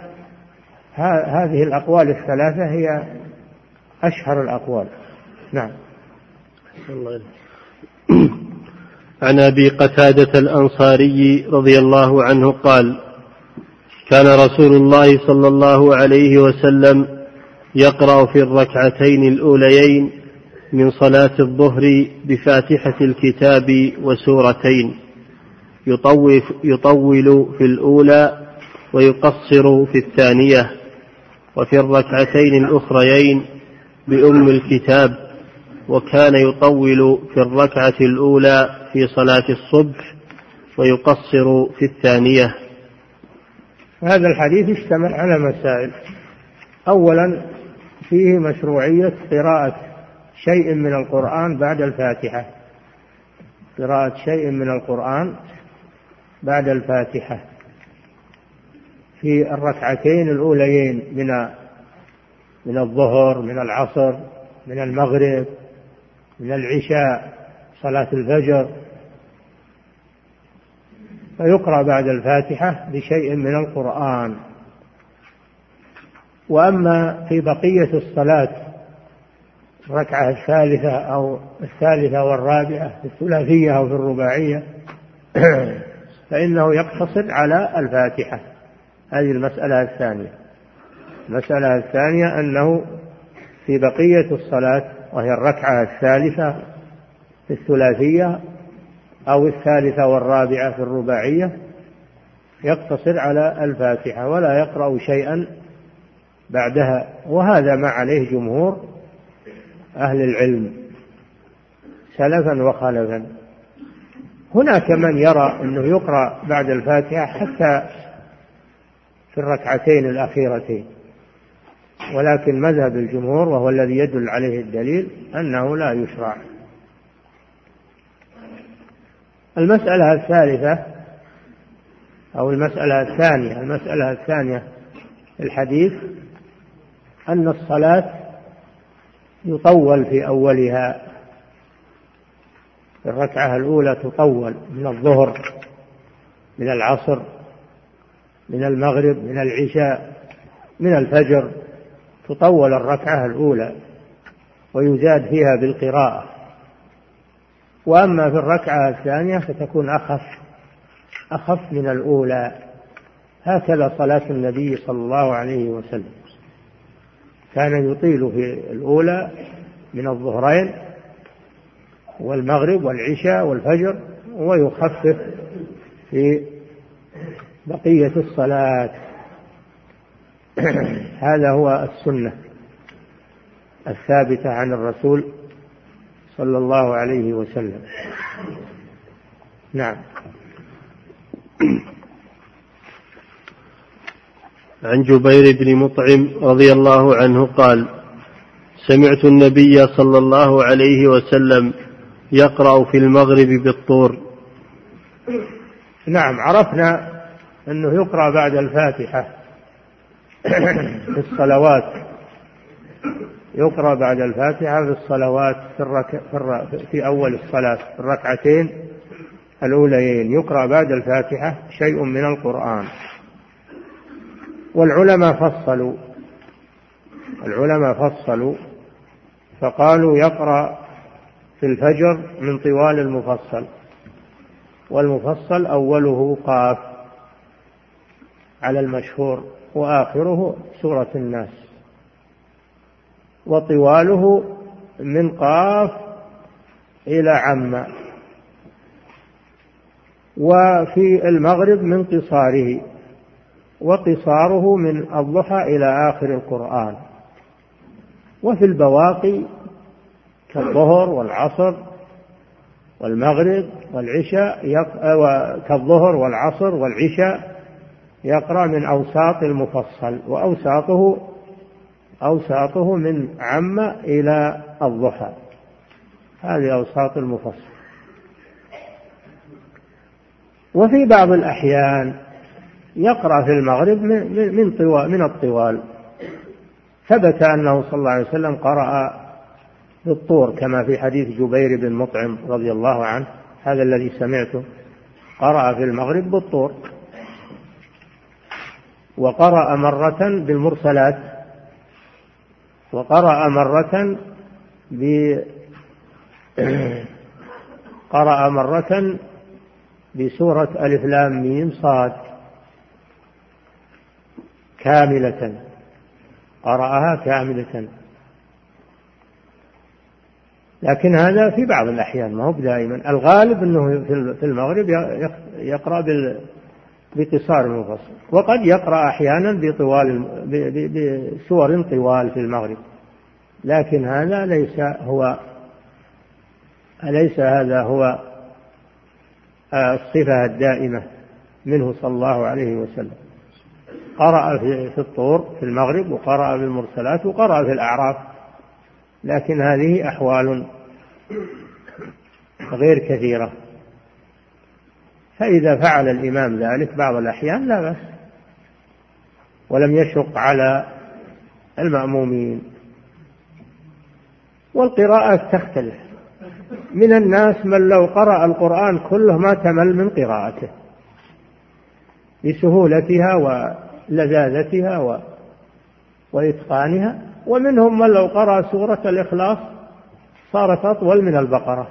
هذه الأقوال الثلاثة هي أشهر الأقوال. نعم. الله عن أبي قتادة الأنصاري رضي الله عنه قال كان رسول الله صلى الله عليه وسلم يقرأ في الركعتين الأوليين من صلاة الظهر بفاتحة الكتاب وسورتين. يطوف يطول في الأولى ويقصر في الثانية. وفي الركعتين الأخريين بأم الكتاب. وكان يطول في الركعة الأولى في صلاة الصبح ويقصر في الثانية. هذا الحديث اشتمل على مسائل. أولا فيه مشروعية قراءة شيء من القرآن بعد الفاتحة. قراءة شيء من القرآن بعد الفاتحة. في الركعتين الأوليين من من الظهر من العصر من المغرب من العشاء صلاة الفجر. فيقرأ بعد الفاتحة بشيء من القرآن. وأما في بقية الصلاة الركعة الثالثة أو الثالثة والرابعة في الثلاثية أو في الرباعية فإنه يقتصر على الفاتحة هذه المسألة الثانية. المسألة الثانية أنه في بقية الصلاة وهي الركعة الثالثة في الثلاثية أو الثالثة والرابعة في الرباعية يقتصر على الفاتحة ولا يقرأ شيئا بعدها وهذا ما عليه جمهور أهل العلم سلفا وخلفا. هناك من يرى أنه يقرأ بعد الفاتحة حتى في الركعتين الأخيرتين ولكن مذهب الجمهور وهو الذي يدل عليه الدليل أنه لا يشرع. المسألة الثالثة أو المسألة الثانية المسألة الثانية الحديث أن الصلاة يطول في أولها في الركعة الأولى تطول من الظهر من العصر من المغرب من العشاء من الفجر تطول الركعة الأولى ويزاد فيها بالقراءة. وأما في الركعة الثانية فتكون أخف أخف من الأولى. هكذا صلاة النبي صلى الله عليه وسلم. كان يطيل في الأولى من الظهرين والمغرب والعشاء والفجر ويخفف في بقية الصلاة. هذا هو السنة الثابتة عن الرسول صلى الله عليه وسلم. نعم. عن جبير بن مطعم رضي الله عنه قال سمعت النبي صلى الله عليه وسلم يقرأ في المغرب بالطور. نعم عرفنا أنه يقرأ بعد الفاتحة في الصلوات. يقرأ بعد الفاتحة في الصلوات في, الرك... في, الر... في أول الصلاة في الركعتين الأوليين. يقرأ بعد الفاتحة شيء من القرآن. والعلماء فصلوا. العلماء فصلوا فقالوا يقرأ في الفجر من طوال المفصل. والمفصل أوله قاف على المشهور وآخره سورة الناس. وطواله من قاف إلى عم وفي المغرب من قصاره. وقصاره من الضحى إلى آخر القرآن. وفي البواقي كالظهر والعصر والمغرب والعشاء كالظهر والعصر والعشاء يقرأ من أوساط المفصل وأوساطه أوساطه من عم إلى الضحى. هذه أوساط المفصل. وفي بعض الأحيان يقرأ في المغرب من طوال من الطوال. ثبت أنه صلى الله عليه وسلم قرأ بالطور كما في حديث جبير بن مطعم رضي الله عنه هذا الذي سمعته قرأ في المغرب بالطور. وقرأ مرة بالمرسلات وقرأ مرة ب قرأ مرة بسورة ألف لام ميم صاد. كاملة. قرأها كاملة. لكن هذا في بعض الأحيان ما هو دائما. الغالب أنه في المغرب يقرأ بقصار المفصل وقد يقرأ أحيانا بطوال بسور طوال في المغرب. لكن هذا ليس هو أليس هذا هو الصفة الدائمة منه صلى الله عليه وسلم. قرأ في الطور في المغرب وقرأ في المرسلات وقرأ في الأعراف. لكن هذه أحوال غير كثيرة. فإذا فعل الإمام ذلك بعض الأحيان لا بأس. ولم يشق على المأمومين. والقراءات تختلف. من الناس من لو قرأ القرآن كله ما تمل من قراءته. لسهولتها ولذاذتها و... وإتقانها ومنهم من لو قرأ سورة الإخلاص صارت أطول من البقرة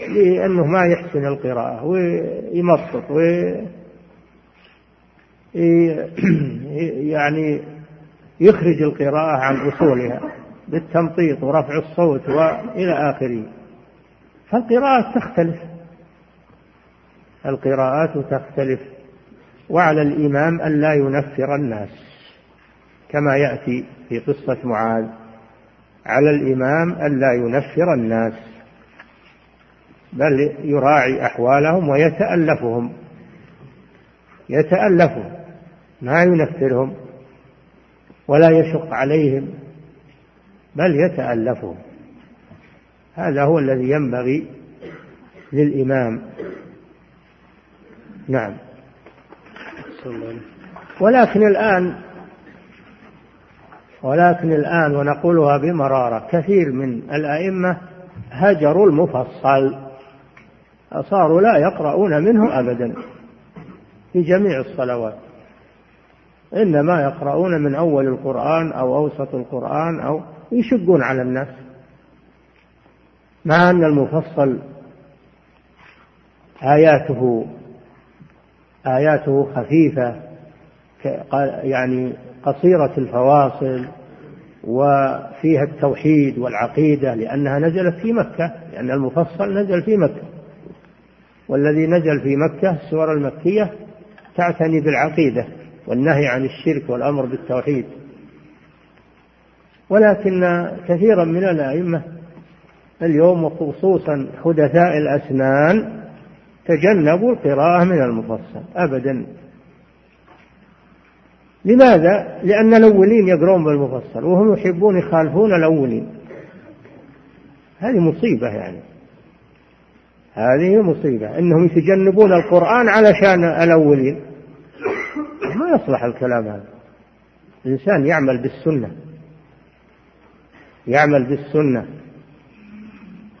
لأنه ما يحسن القراءة ويمطط و يعني يخرج القراءة عن أصولها بالتمطيط ورفع الصوت وإلى آخره. فالقراءات تختلف القراءات تختلف. وعلى الإمام أن لا ينفر الناس كما يأتي في قصة معاذ على الإمام أن لا ينفر الناس بل يراعي أحوالهم ويتألفهم يتألفهم ما ينفرهم ولا يشق عليهم بل يتألفهم. هذا هو الذي ينبغي للإمام. نعم. ولكن الآن ولكن الآن ونقولها بمرارة كثير من الأئمة هجروا المفصل صاروا لا يقرؤون منه أبدا في جميع الصلوات. إنما يقرؤون من أول القرآن أو أوسط القرآن أو يشقون على الناس. مع أن المفصل آياته آياته خفيفة يعني قصيرة الفواصل وفيها التوحيد والعقيدة لأنها نزلت في مكة لأن المفصل نزل في مكة. والذي نزل في مكة السور المكية تعتني بالعقيدة والنهي عن الشرك والأمر بالتوحيد. ولكن كثيرا من الأئمة اليوم وخصوصا حدثاء الأسنان تجنبوا القراءة من المفصل. أبدا. لماذا؟ لأن الأولين يقرون بالمفصل وهم يحبون يخالفون الأولين. هذه مصيبة يعني. هذه مصيبة. إنهم يتجنبون القرآن علشان الأولين. ما يصلح الكلام هذا. الإنسان يعمل بالسنة. يعمل بالسنة.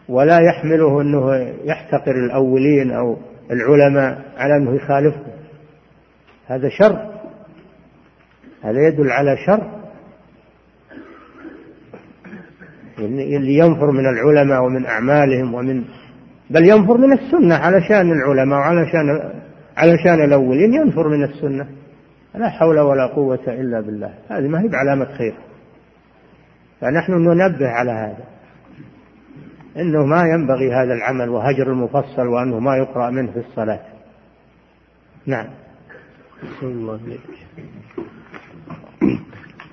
ولا يحمله أنه يحتقر الأولين أو العلماء على أنه يخالفهم هذا شر. هذا يدل على شر. اللي ينفر من العلماء ومن أعمالهم ومن بل ينفر من السنة علشان العلماء وعلشان علشان الأولين ينفر من السنة. لا حول ولا قوة إلا بالله. هذه ما هي بعلامة خير. فنحن ننبه على هذا. إنه ما ينبغي هذا العمل وهجر المفصل وأنه ما يقرأ منه في الصلاة. نعم. الله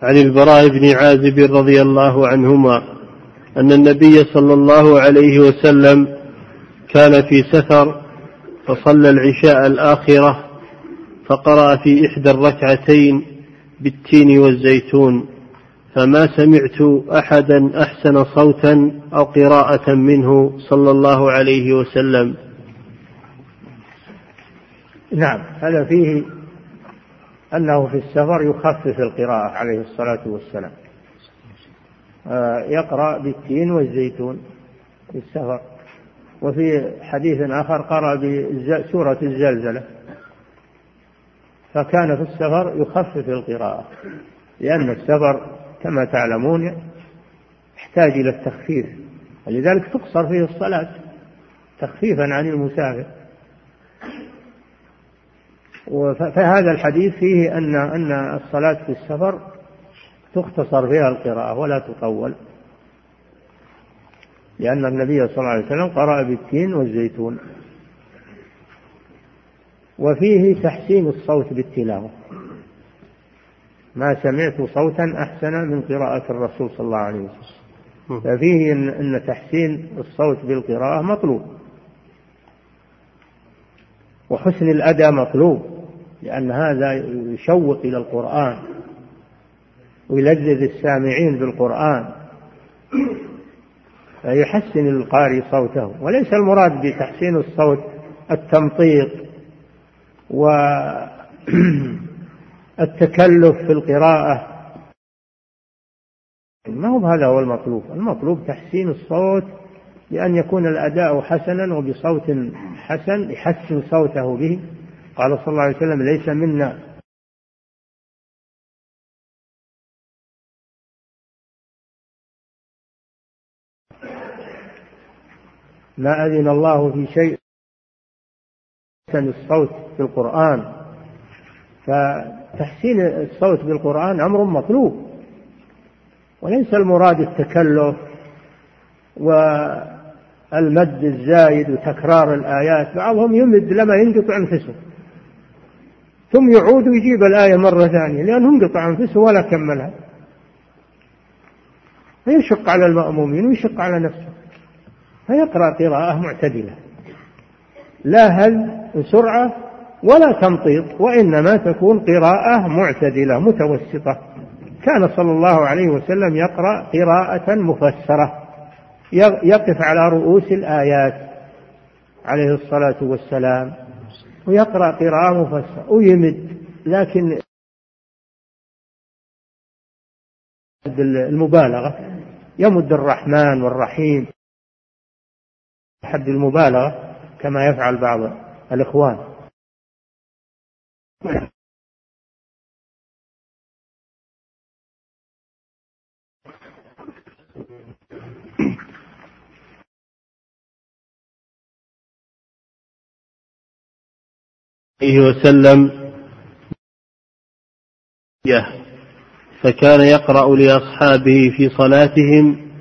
عن البراء بن عازب رضي الله عنهما أن النبي صلى الله عليه وسلم كان في سفر فصلى العشاء الآخرة فقرأ في إحدى الركعتين بالتين والزيتون. فما سمعت أحدا أحسن صوتا أو قراءة منه صلى الله عليه وسلم. نعم هذا فيه أنه في السفر يخفف القراءة عليه الصلاة والسلام. آه، يقرأ بالتين والزيتون في السفر. وفي حديث آخر قرأ بسورة الزلزلة. فكان في السفر يخفف القراءة لأن السفر كما تعلمون يحتاج إلى التخفيف ولذلك تقصر فيه الصلاة تخفيفا عن المسافر. فهذا الحديث فيه أن أن الصلاة في السفر تختصر فيها القراءة ولا تطول لأن النبي صلى الله عليه وسلم قرأ بالتين والزيتون وفيه تحسين الصوت بالتلاوة. ما سمعت صوتا أحسن من قراءة الرسول صلى الله عليه وسلم. ففيه إن, تحسين الصوت بالقراءة مطلوب. وحسن الأداء مطلوب لأن هذا يشوق إلى القرآن ويلذذ السامعين بالقرآن. فيحسن القارئ صوته وليس المراد بتحسين الصوت التمطيط و التكلف في القراءة. ما هو هذا هو المطلوب؟ المطلوب تحسين الصوت بأن يكون الأداء حسنا وبصوت حسن يحسن صوته به. قال صلى الله عليه وسلم ليس منا. ما أذن الله في شيء حسن الصوت في القرآن. ف تحسين الصوت بالقرآن أمر مطلوب. وليس المراد التكلف والمد الزايد وتكرار الآيات بعضهم يمد لما ينقطع أنفسه. ثم يعود ويجيب الآية مرة ثانية لأنه انقطع أنفسه ولا كملها. فيشق على المأمومين ويشق على نفسه. فيقرأ قراءة معتدلة. لا هل سرعة ولا تمطيط وإنما تكون قراءة معتدلة متوسطة. كان صلى الله عليه وسلم يقرأ قراءة مفسرة يقف على رؤوس الآيات عليه الصلاة والسلام ويقرأ قراءة مفسرة ويمد. لكن المبالغة يمد الرحمن والرحيم حد المبالغة كما يفعل بعض الإخوان. عليه وسلم. فكان يقرأ لأصحابه في صلاتهم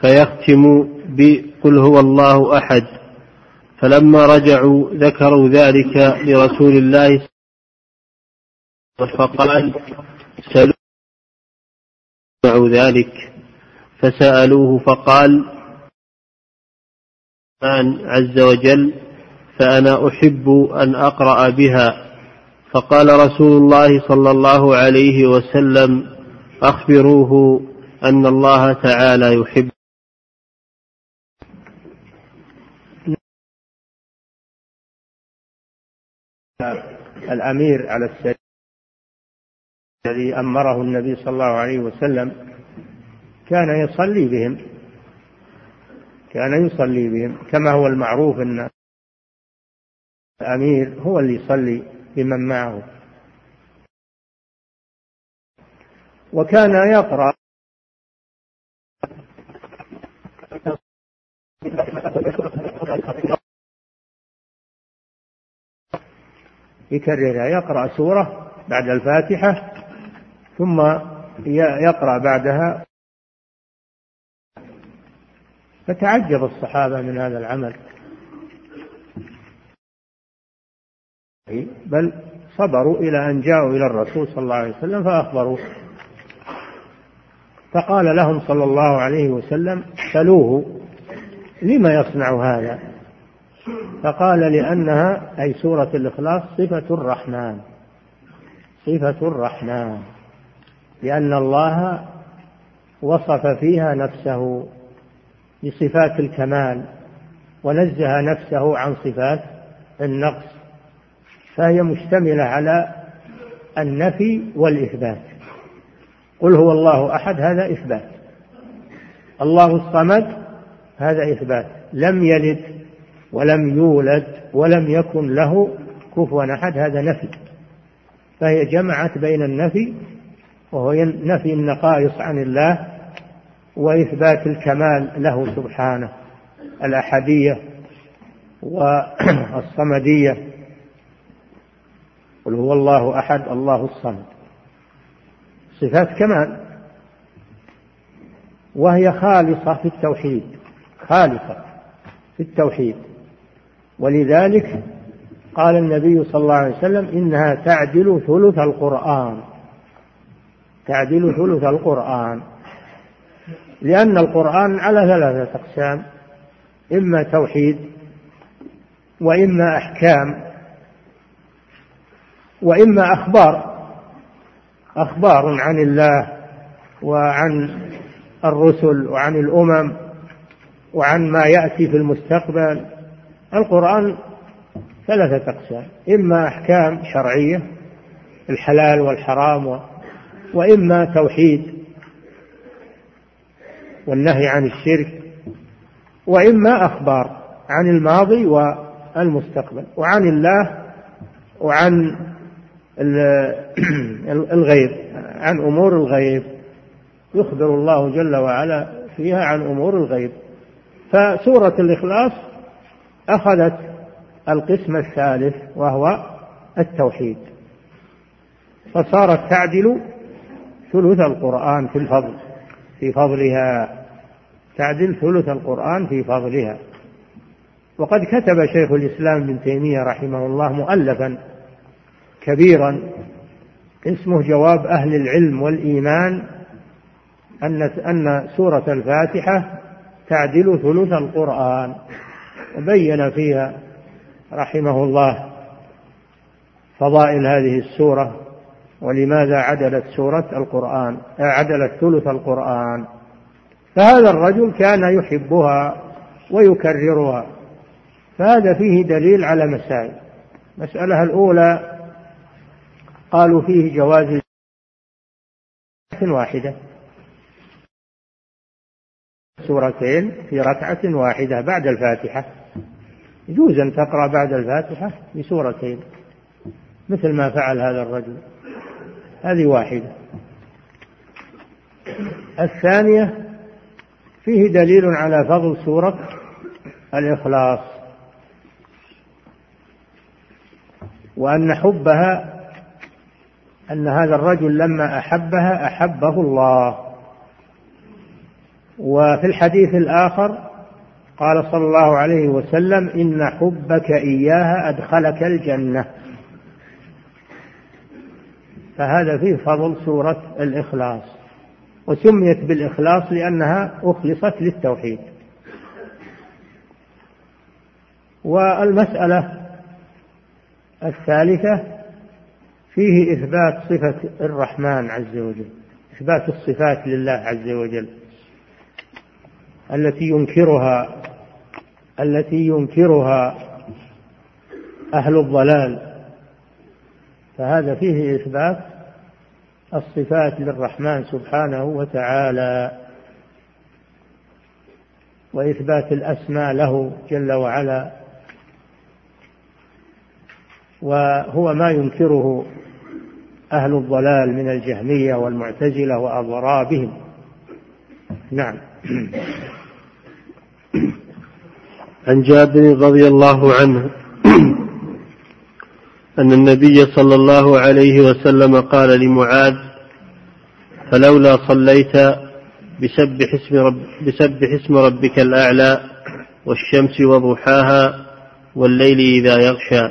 فيختم بقل هو الله أحد. فلما رجعوا ذكروا ذلك لرسول الله فقال سألوا ذلك فسألوه فقال عز وجل فأنا أحب أن أقرأ بها. فقال رسول الله صلى الله عليه وسلم أخبروه أن الله تعالى يحب. الأمير على السرير الذي أمره النبي صلى الله عليه وسلم كان يصلي بهم كان يصلي بهم كما هو المعروف أن الأمير هو اللي يصلي بمن معه. وكان يقرأ يكررها يقرأ سورة بعد الفاتحة ثم يقرأ بعدها. فتعجب الصحابة من هذا العمل. بل صبروا إلى أن جاءوا إلى الرسول صلى الله عليه وسلم فأخبروه. فقال لهم صلى الله عليه وسلم سلوه لما يصنع هذا؟ فقال لأنها أي سورة الإخلاص صفة الرحمن. صفة الرحمن. لأن الله وصف فيها نفسه بصفات الكمال ونزه نفسه عن صفات النقص فهي مشتملة على النفي والإثبات. قل هو الله أحد هذا إثبات. الله الصمد هذا إثبات. لم يلد ولم يولد ولم يكن له كفوا أحد هذا نفي. فهي جمعت بين النفي وهو نفي النقائص عن الله وإثبات الكمال له سبحانه الأحدية والصمدية. قل هو الله أحد الله الصمد. صفات كمال. وهي خالصة في التوحيد خالصة في التوحيد. ولذلك قال النبي صلى الله عليه وسلم إنها تعدل ثلث القرآن. تعدل ثلث القرآن. لأن القرآن على ثلاثة أقسام إما توحيد وإما أحكام وإما أخبار. أخبار عن الله وعن الرسل وعن الأمم وعن ما يأتي في المستقبل. القرآن ثلاثة أقسام إما أحكام شرعية الحلال والحرام وإما توحيد والنهي عن الشرك وإما أخبار عن الماضي والمستقبل وعن الله وعن الغيب عن أمور الغيب. يخبر الله جل وعلا فيها عن أمور الغيب. فسورة الإخلاص أخذت القسم الثالث وهو التوحيد. فصارت تعدل ثلث القرآن في الفضل في فضلها. تعدل ثلث القرآن في فضلها. وقد كتب شيخ الإسلام ابن تيمية رحمه الله مؤلفا كبيرا اسمه جواب أهل العلم والإيمان أن أن سورة الفاتحة تعدل ثلث القرآن. وبين فيها رحمه الله فضائل هذه السورة ولماذا عدلت سورة القرآن؟ عدلت ثلث القرآن. فهذا الرجل كان يحبها ويكررها. فهذا فيه دليل على مسائل. المسألة الأولى قالوا فيه جواز واحدة. سورتين في ركعة واحدة بعد الفاتحة. يجوز أن تقرأ بعد الفاتحة بسورتين مثل ما فعل هذا الرجل. هذه واحدة. الثانية فيه دليل على فضل سورة الإخلاص وأن حبها أن هذا الرجل لما أحبها أحبه الله. وفي الحديث الآخر قال صلى الله عليه وسلم إن حبك إياها أدخلك الجنة. فهذا فيه فضل سورة الإخلاص وسميت بالإخلاص لأنها أخلصت للتوحيد. والمسألة الثالثة فيه إثبات صفة الرحمن عز وجل إثبات الصفات لله عز وجل التي ينكرها التي ينكرها أهل الضلال. فهذا فيه إثبات الصفات للرحمن سبحانه وتعالى وإثبات الأسماء له جل وعلا وهو ما ينكره أهل الضلال من الجهمية والمعتزلة وأضرابهم. نعم. عن جابر رضي الله عنه أن النبي صلى الله عليه وسلم قال لمعاذ فلولا صليت بسبح اسم, رب بسبح اسم ربك الأعلى والشمس وضحاها والليل إذا يغشى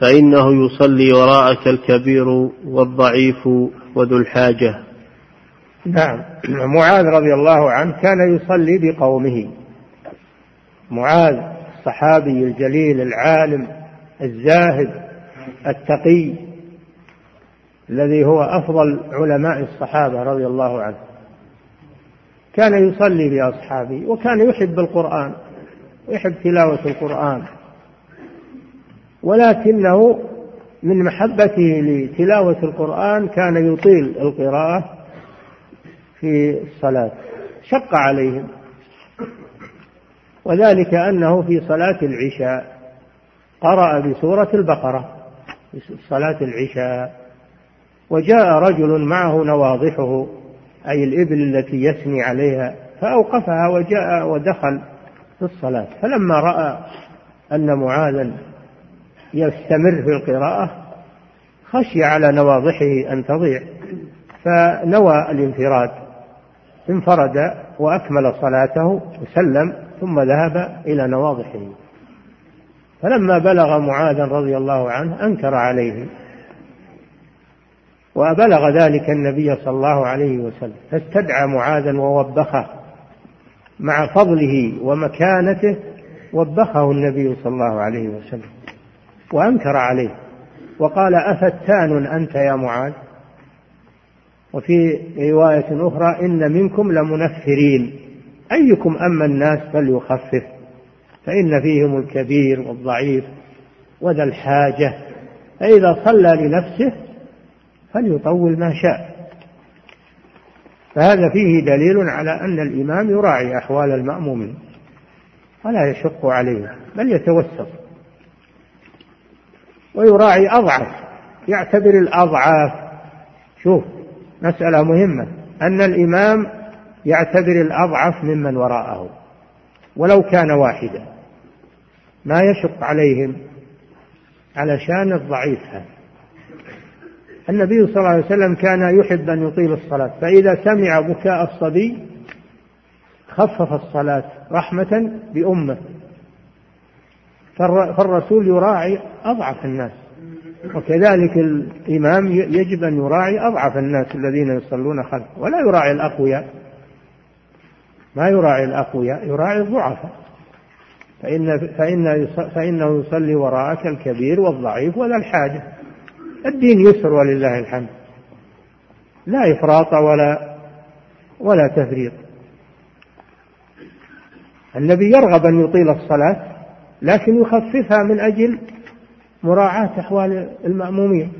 فإنه يصلي وراءك الكبير والضعيف وذو الحاجة. نعم. معاذ رضي الله عنه كان يصلي بقومه. معاذ الصحابي الجليل العالم الزاهد التقي الذي هو أفضل علماء الصحابة رضي الله عنه كان يصلي بأصحابه وكان يحب القرآن ويحب تلاوة القرآن. ولكنه من محبته لتلاوة القرآن كان يطيل القراءة في الصلاة شق عليهم. وذلك أنه في صلاة العشاء قرأ بسورة البقرة. صلاة العشاء وجاء رجل معه نواضحه أي الإبل التي يثني عليها فأوقفها وجاء ودخل في الصلاة. فلما رأى أن معاذا يستمر في القراءة خشي على نواضحه أن تضيع فنوى الانفراد انفرد وأكمل صلاته وسلم ثم ذهب إلى نواضحه. فلما بلغ معاذا رضي الله عنه أنكر عليه. وبلغ ذلك النبي صلى الله عليه وسلم فاستدعى معاذا ووبخه مع فضله ومكانته وبخه النبي صلى الله عليه وسلم وأنكر عليه. وقال أفتان أنت يا معاذ؟ وفي رواية أخرى إن منكم لمنفرين. أيكم أما الناس فليخفف. فإن فيهم الكبير والضعيف وذا الحاجة فإذا صلى لنفسه فليطول ما شاء. فهذا فيه دليل على أن الإمام يراعي أحوال المأمومين ولا يشق عليهم بل يتوسط. ويراعي أضعف يعتبر الأضعاف. شوف مسألة مهمة أن الإمام يعتبر الأضعف ممن وراءه. ولو كان واحدا. ما يشق عليهم علشان الضعيف هذا. النبي صلى الله عليه وسلم كان يحب أن يطيل الصلاة فإذا سمع بكاء الصبي خفف الصلاة رحمة بأمة. فالرسول يراعي أضعف الناس وكذلك الإمام يجب أن يراعي أضعف الناس الذين يصلون خلفه ولا يراعي الأقوياء. ما يراعي الأقوياء يراعي الضعفاء. فإن فإن فإنه يصلي وراءك الكبير والضعيف وذا الحاجة. الدين يسر ولله الحمد. لا إفراط ولا ولا تفريط. النبي يرغب أن يطيل الصلاة لكن يخففها من أجل مراعاة أحوال المأمومين.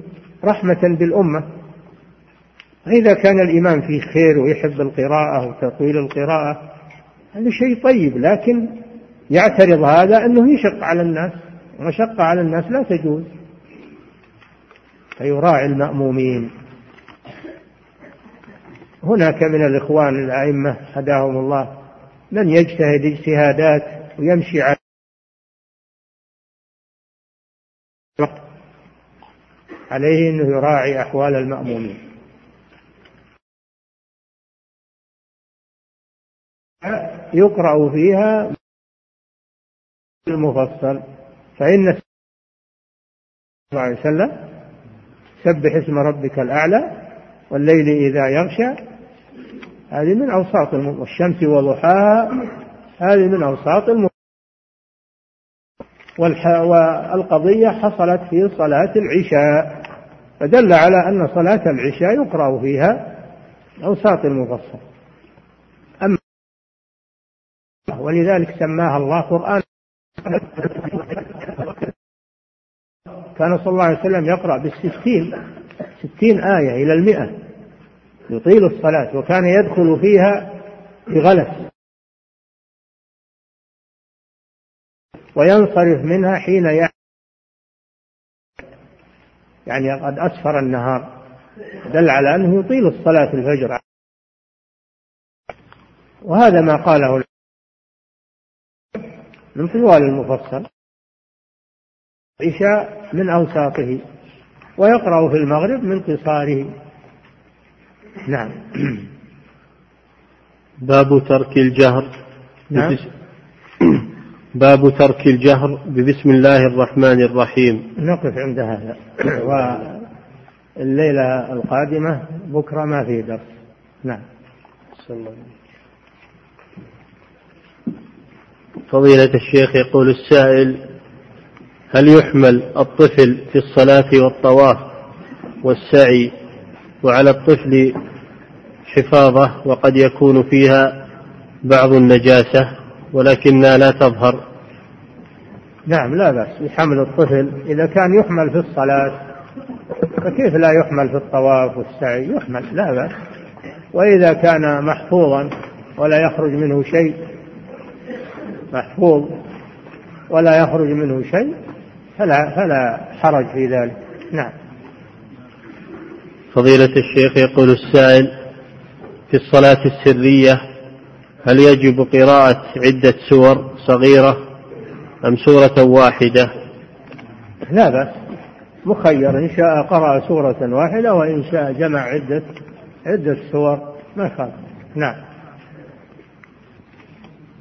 رحمة بالأمة. إذا كان الإمام فيه خير ويحب القراءة وتطويل القراءة هذا شيء طيب لكن يعترض هذا أنه يشق على الناس ومشقة على الناس لا تجوز. فيراعي المأمومين. هناك من الإخوان الأئمة هداهم الله من يجتهد اجتهادات ويمشي على عليه أنه يراعي أحوال المأمومين. يقرأ فيها المفصل. فإن صلى الله عليه وسلم سبح اسم ربك الأعلى والليل إذا يغشى هذه من أوساط والشمس وضحاها هذه من أوساط الم... والقضية حصلت في صلاة العشاء. فدل على أن صلاة العشاء يقرأ فيها أوساط المفصل. ولذلك سماها الله قرآن. كان صلى الله عليه وسلم يقرأ بالستين ستين آية إلى المئة. يطيل الصلاة وكان يدخل فيها بغلس. وينصرف منها حين يعني قد أسفر النهار. دل على أنه يطيل الصلاة الفجر. وهذا ما قاله من طوال المفصل. عشاء من أوساطه ويقرأ في المغرب من قصاره. نعم. باب ترك الجهر نعم. باب ترك الجهر ببسم الله الرحمن الرحيم. نقف عند هذا. والليلة القادمة بكرة ما في درس. نعم. الله فضيلة الشيخ يقول السائل هل يحمل الطفل في الصلاة والطواف والسعي وعلى الطفل حفاظة وقد يكون فيها بعض النجاسة ولكنها لا تظهر؟ نعم لا بأس بحمل الطفل. إذا كان يحمل في الصلاة فكيف لا يحمل في الطواف والسعي؟ يحمل لا بأس. وإذا كان محفوظا ولا يخرج منه شيء محفوظ ولا يخرج منه شيء فلا فلا حرج في ذلك. نعم. فضيلة الشيخ يقول السائل في الصلاة السرية هل يجب قراءة عدة سور صغيرة أم سورة واحدة؟ لا بأس. مخير إن شاء قرأ سورة واحدة وإن شاء جمع عدة عدة سور ما يخالف. نعم.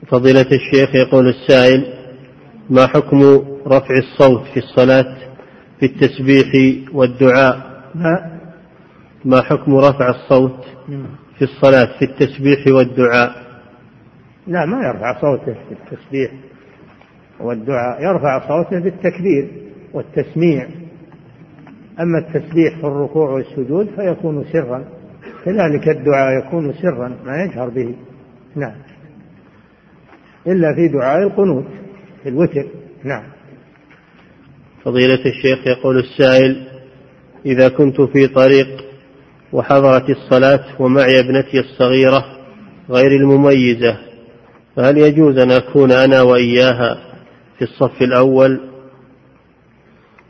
فضيلة الشيخ يقول السائل ما حكم رفع الصوت في الصلاة في التسبيح والدعاء؟ ما ما حكم رفع الصوت في الصلاة في التسبيح والدعاء؟ لا ما يرفع صوته في التسبيح والدعاء يرفع صوته بالتكبير والتسميع. أما التسبيح في الركوع والسجود فيكون سرا كذلك الدعاء يكون سرا ما يجهر به. نعم. إلا في دعاء القنوت في الوتر. نعم. فضيلة الشيخ يقول السائل إذا كنت في طريق وحضرت الصلاة ومعي ابنتي الصغيرة غير المميزة فهل يجوز أن أكون أنا وإياها في الصف الأول؟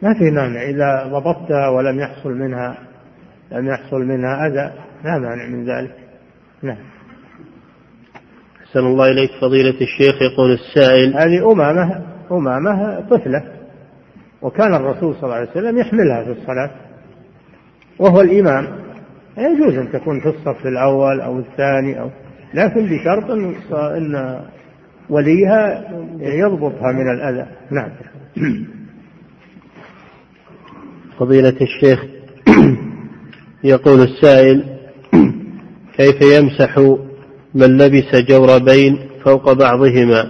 ما في مانع. إذا ضبطتها ولم يحصل منها لم يحصل منها أذى لا مانع من ذلك. نعم. أحسن الله إليك فضيلة الشيخ. يقول السائل هذه أمامة أمامة طفلة وكان الرسول صلى الله عليه وسلم يحملها في الصلاة وهو الإمام. يجوز أن تكون في الصف الأول أو الثاني أو لكن بشرط أن وليها يضبطها من الأذى. نعم. فضيلة الشيخ يقول السائل كيف يمسح من لبس جوربين فوق بعضهما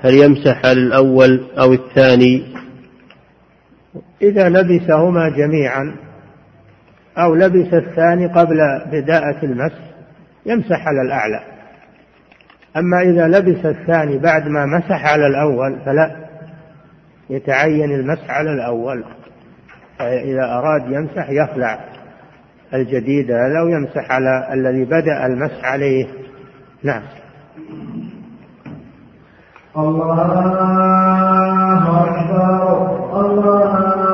هل يمسح على الأول أو الثاني؟ إذا لبسهما جميعا أو لبس الثاني قبل بداءة المس يمسح على الأعلى. أما إذا لبس الثاني بعد ما مسح على الأول فلا يتعين المسح على الأول. إذا أراد يمسح يخلع الجديد هذا يمسح على الذي بدأ المسح عليه. نعم. الله أكبر الله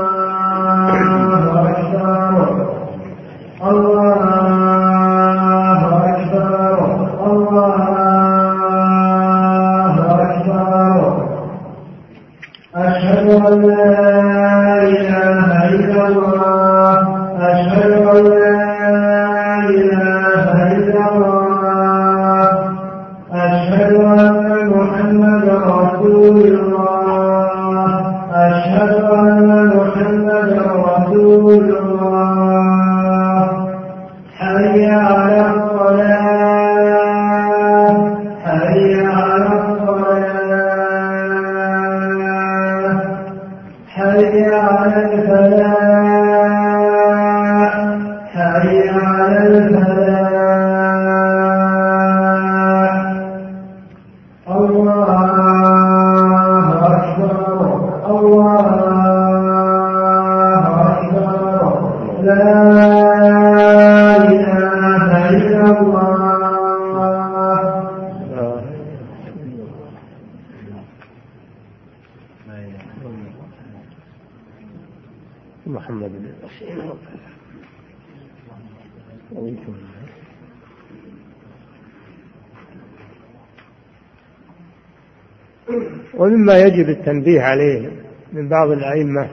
يجب التنبيه عليه من بعض الأئمة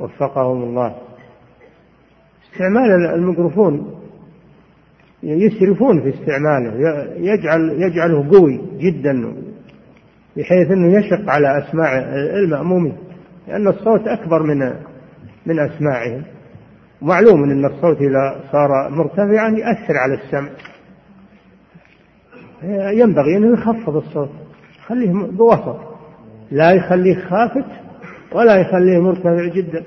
وفقهم الله. استعمال الميكروفون يسرفون في استعماله يجعل يجعله قوي جدا بحيث إنه يشق على اسماع المأمومين لأن الصوت أكبر من من أسماعهم معلوم أن الصوت إذا صار مرتفعا يأثر على السمع. ينبغي أنه يخفض الصوت خليه بوسط لا يخليه خافت ولا يخليه مرتفع جدا.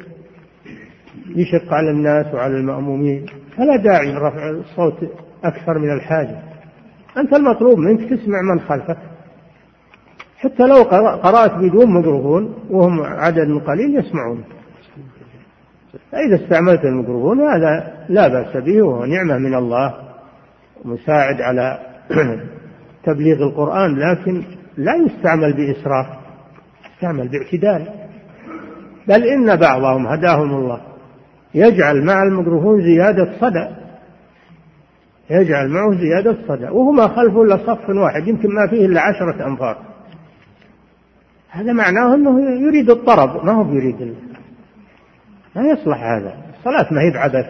يشق على الناس وعلى المأمومين. فلا داعي لرفع الصوت أكثر من الحاجة. أنت المطلوب منك تسمع من خلفك. حتى لو قرأت بدون ميكروفون وهم عدد قليل يسمعون. فإذا استعملت الميكروفون هذا لا بأس به وهو نعمة من الله. مساعد على تبليغ القرآن لكن لا يستعمل بإسراف. يستعمل باعتدال. بل إن بعضهم هداهم الله. يجعل مع الميكروفون زيادة صدى يجعل معه زيادة صدى وهما خلفه إلا صف واحد. يمكن ما فيه إلا عشرة أنفار. هذا معناه أنه يريد الطرب. ما هو يريد ما يصلح هذا. الصلاة ما هي بعبث.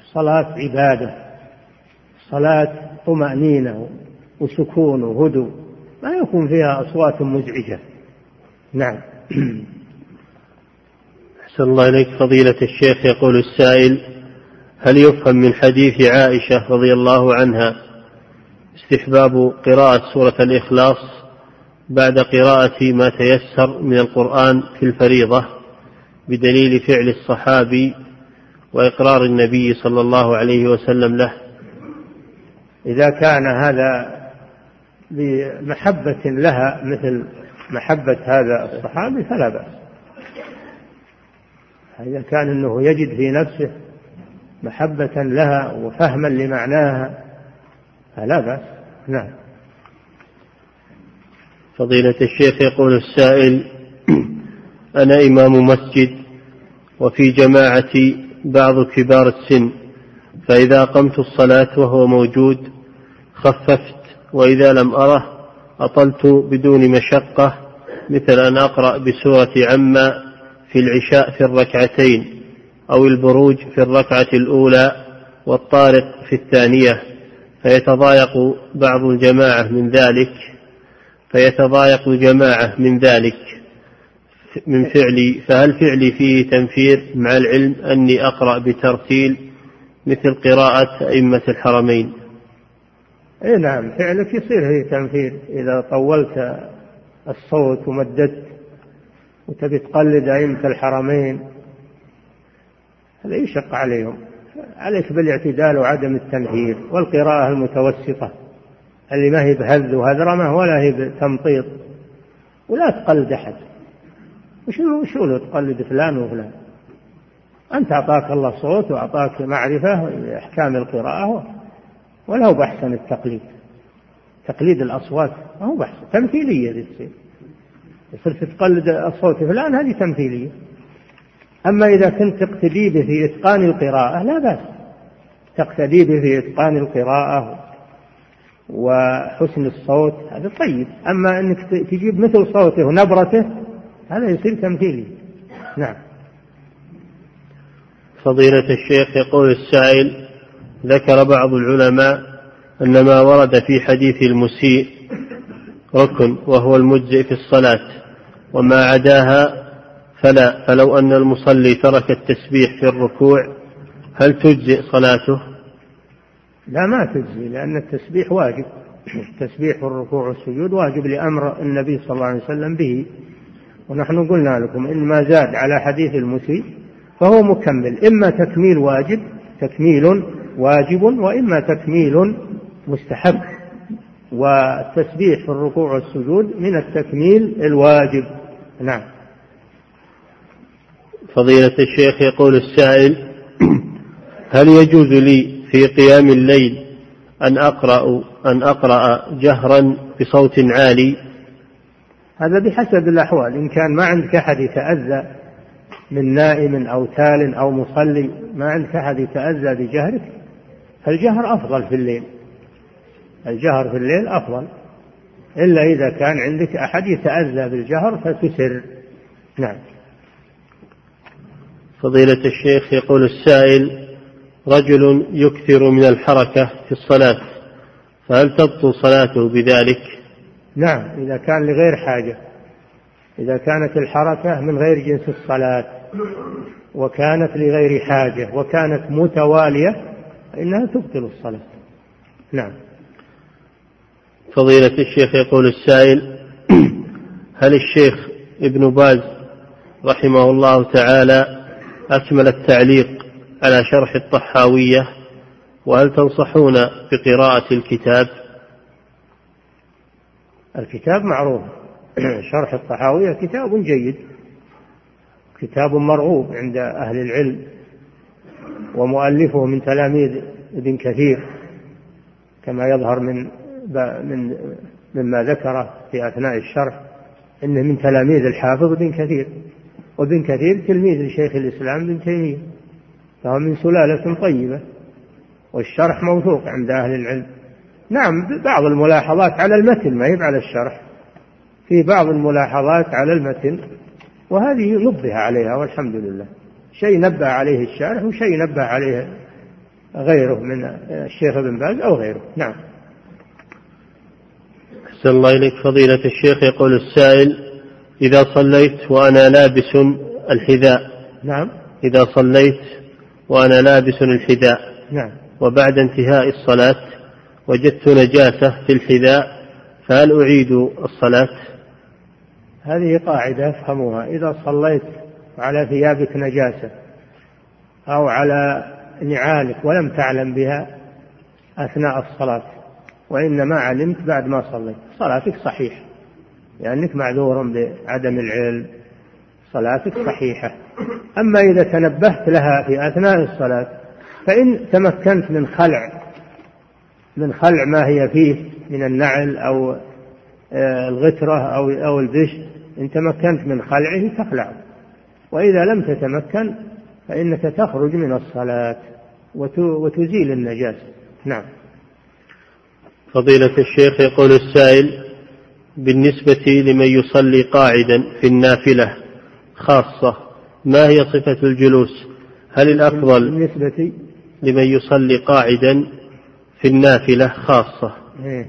الصلاة عبادة. الصلاة طمأنينة وسكون وهدوء. ما يكون فيها أصوات مزعجة. نعم. أحسن الله إليك. فضيلة الشيخ يقول السائل هل يفهم من حديث عائشة رضي الله عنها استحباب قراءة سورة الإخلاص بعد قراءة ما تيسر من القرآن في الفريضة بدليل فعل الصحابي وإقرار النبي صلى الله عليه وسلم له؟ إذا كان هذا بمحبة لها مثل محبة هذا الصحابي فلا بأس. إذا كان أنه يجد في نفسه محبة لها وفهما لمعناها فلا بأس. نعم. فضيلة الشيخ يقول السائل أنا إمام مسجد وفي جماعتي بعض كبار السن فإذا قمت الصلاة وهو موجود خففت وإذا لم أره أطلت بدون مشقة مثل أن أقرأ بسورة عما في العشاء في الركعتين أو البروج في الركعة الأولى والطارق في الثانية فيتضايق بعض الجماعة من ذلك فيتضايق الجماعة من ذلك من فعلي. فهل فعلي فيه تنفير مع العلم أني أقرأ بترتيل مثل قراءة أئمة الحرمين؟ اي نعم فعلك يصير فيه تنفير إذا طولت الصوت ومددت وتبي تقلد أئمة الحرمين هذا يشق عليهم؟ عليك بالاعتدال وعدم التنفير والقراءة المتوسطة اللي ما هي بهذ وهذرمة ولا هي بتمطيط. ولا تقلد أحد. وشو شو تقلد فلان وفلان؟ أنت أعطاك الله صوت وأعطاك معرفة بأحكام القراءة ولا هو بأحسن التقليد. تقليد الأصوات ما هو بأحسن تمثيلية تصير. صرت تقلد الصوت فلان هذه تمثيلية. أما إذا كنت تقتدي به في إتقان القراءة لا بأس. تقتدي به في إتقان القراءة وحسن الصوت هذا طيب. أما أنك تجيب مثل صوته ونبرته هذا يصير تمثيلي. نعم. فضيلة الشيخ يقول السائل ذكر بعض العلماء أن ما ورد في حديث المسيء ركن وهو المجزئ في الصلاة وما عداها فلا فلو أن المصلي ترك التسبيح في الركوع هل تجزئ صلاته؟ لا ما تجزي لأن التسبيح واجب. التسبيح والركوع والسجود واجب لأمر النبي صلى الله عليه وسلم به. ونحن قلنا لكم إن ما زاد على حديث المسيء فهو مكمل. إما تكميل واجب تكميل واجب وإما تكميل مستحب والتسبيح في الركوع والسجود من التكميل الواجب. نعم. فضيلة الشيخ يقول السائل هل يجوز لي في قيام الليل أن أقرأ أن أقرأ جهرا بصوت عالي؟ هذا بحسب الأحوال. إن كان ما عندك أحد يتأذى من نائم أو تال أو مصلي ما عندك أحد يتأذى بجهرك فالجهر أفضل في الليل. الجهر في الليل أفضل. إلا إذا كان عندك أحد يتأذى بالجهر فتسر نعم. فضيلة الشيخ يقول السائل رجل يكثر من الحركة في الصلاة فهل تبطل صلاته بذلك؟ نعم إذا كان لغير حاجة. إذا كانت الحركة من غير جنس الصلاة وكانت لغير حاجة وكانت متوالية فإنها تبطل الصلاة. نعم. فضيلة الشيخ يقول السائل هل الشيخ ابن باز رحمه الله تعالى أكمل التعليق على شرح الطحاوية؟ وهل تنصحون بقراءة الكتاب؟ الكتاب معروف. شرح الطحاوية كتاب جيد. كتاب مرغوب عند أهل العلم. ومؤلفه من تلاميذ ابن كثير كما يظهر من من مما ذكره في أثناء الشرح أنه من تلاميذ الحافظ ابن كثير وابن كثير تلميذ لشيخ الإسلام ابن تيمية فهو من سلالة طيبة والشرح موثوق عند أهل العلم. نعم بعض الملاحظات على المتن ما هي على الشرح في بعض الملاحظات على المتن وهذه نبه عليها والحمد لله. شيء نبه عليه الشارح وشيء نبه عليه غيره من الشيخ ابن باز أو غيره. نعم. أحسن الله إليك. فضيلة الشيخ يقول السائل إذا صليت وأنا لابس الحذاء. نعم. إذا صليت وأنا لابس الحذاء. نعم. وبعد انتهاء الصلاة وجدت نجاسة في الحذاء فهل أعيد الصلاة؟ هذه قاعدة افهموها. إذا صليت على ثيابك نجاسة أو على نعالك ولم تعلم بها أثناء الصلاة وإنما علمت بعد ما صليت. صلاتك صحيحة لأنك معذور بعدم العلم. صلاتك صحيحة. أما إذا تنبهت لها في أثناء الصلاة فإن تمكنت من خلع من خلع ما هي فيه من النعل أو آه، الغترة أو أو البش إن تمكنت من خلعه تخلعه. وإذا لم تتمكن فإنك تخرج من الصلاة وتزيل النجاسة نعم. فضيلة الشيخ يقول السائل بالنسبة لمن يصلي قاعدا في النافلة خاصة ما هي صفة الجلوس؟ هل الأفضل بالنسبة لمن يصلي قاعدا في النافلة خاصة؟ إيه.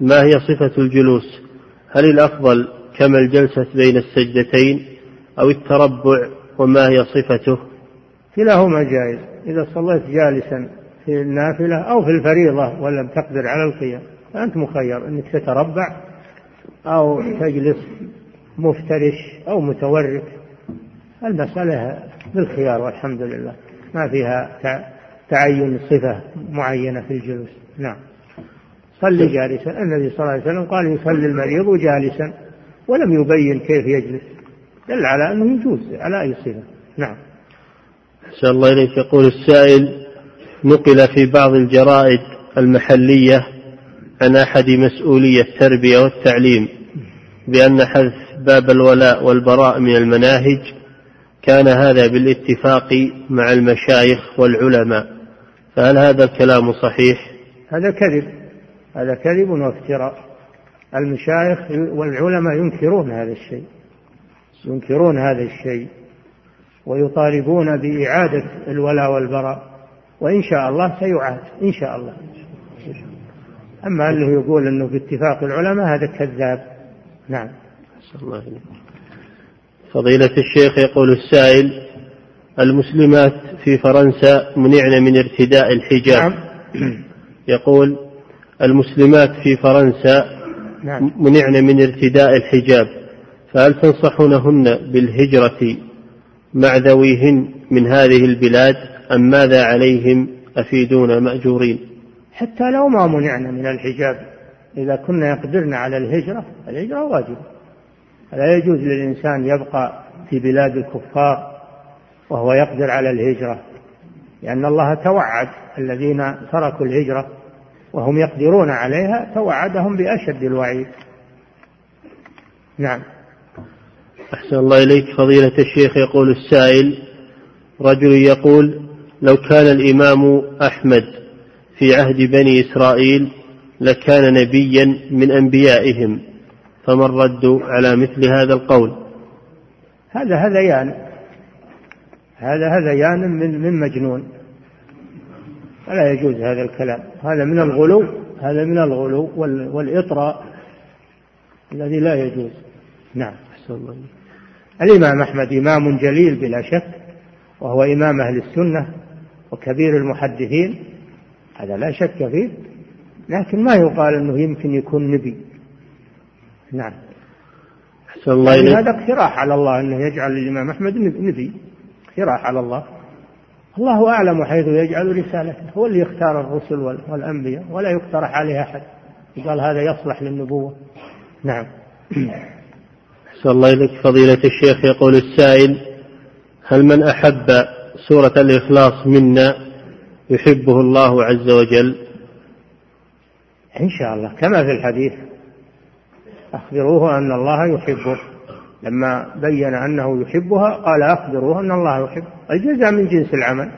ما هي صفة الجلوس؟ هل الأفضل كما الجلسة بين السجدتين أو التربع وما هي صفته؟ كلاهما جائز إذا صليت جالسا في النافلة أو في الفريضة ولم تقدر على القيام فأنت مخير أنك تتربع أو تجلس مفترش أو متورك. المسألة بالخيار والحمد لله ما فيها تعين صفة معينة في الجلوس. نعم. صلي جالسا. النبي صلى الله عليه وسلم قال يصلي المريض جالسا ولم يبين كيف يجلس. دل على أنه يجوز على أي صفة نعم. أحسن الله إليك. يقول السائل نقل في بعض الجرائد المحلية عن أحد مسؤولي التربية والتعليم بأن حذف باب الولاء والبراء من المناهج. كان هذا بالاتفاق مع المشايخ والعلماء. فهل هذا الكلام صحيح؟ هذا كذب. هذا كذب وافتراء المشايخ والعلماء ينكرون هذا الشيء. ينكرون هذا الشيء ويطالبون بإعادة الولاء والبراء وإن شاء الله سيعاد إن شاء الله. أما أنه يقول أنه باتفاق العلماء هذا كذاب. نعم. الله فضيلة الشيخ يقول السائل المسلمات في فرنسا منعن من ارتداء الحجاب. نعم. يقول المسلمات في فرنسا نعم. منعن من ارتداء الحجاب. فهل تنصحونهن بالهجرة مع ذويهن من هذه البلاد أم ماذا عليهم أفيدون مأجورين؟ حتى لو ما منعنا من الحجاب إذا كنا يقدرن على الهجرة الهجرة واجبة لا يجوز للإنسان يبقى في بلاد الكفار وهو يقدر على الهجرة لأن الله توعد الذين تركوا الهجرة وهم يقدرون عليها توعدهم بأشد الوعيد. نعم. أحسن الله إليك. فضيلة الشيخ يقول السائل رجل يقول لو كان الإمام أحمد في عهد بني إسرائيل لكان نبيا من أنبيائهم فما الرد على مثل هذا القول؟ هذا هذيان هذا هذيان من من مجنون. فلا يجوز هذا الكلام. هذا من الغلو هذا من الغلو والإطراء الذي لا يجوز. نعم. أحسن الله الإمام أحمد إمام جليل بلا شك وهو إمام أهل السنة وكبير المحدثين هذا لا شك فيه لكن ما يقال أنه يمكن يكون نبي. نعم. أحسن الله يعني هذا اقتراح على الله أنه يجعل الإمام أحمد نبي اقتراح على الله. الله أعلم حيث يجعل رسالته هو اللي يختار الرسل والأنبياء ولا يقترح عليه أحد. يقال هذا يصلح للنبوة. نعم. أحسن الله إليك فضيلة الشيخ. يقول السائل هل من أحب سورة الإخلاص منا يحبه الله عز وجل؟ إن شاء الله كما في الحديث أخبروه أن الله يحبه. لما بين أنه يحبها قال أخبروه أن الله يحب. الجزاء من جنس العمل.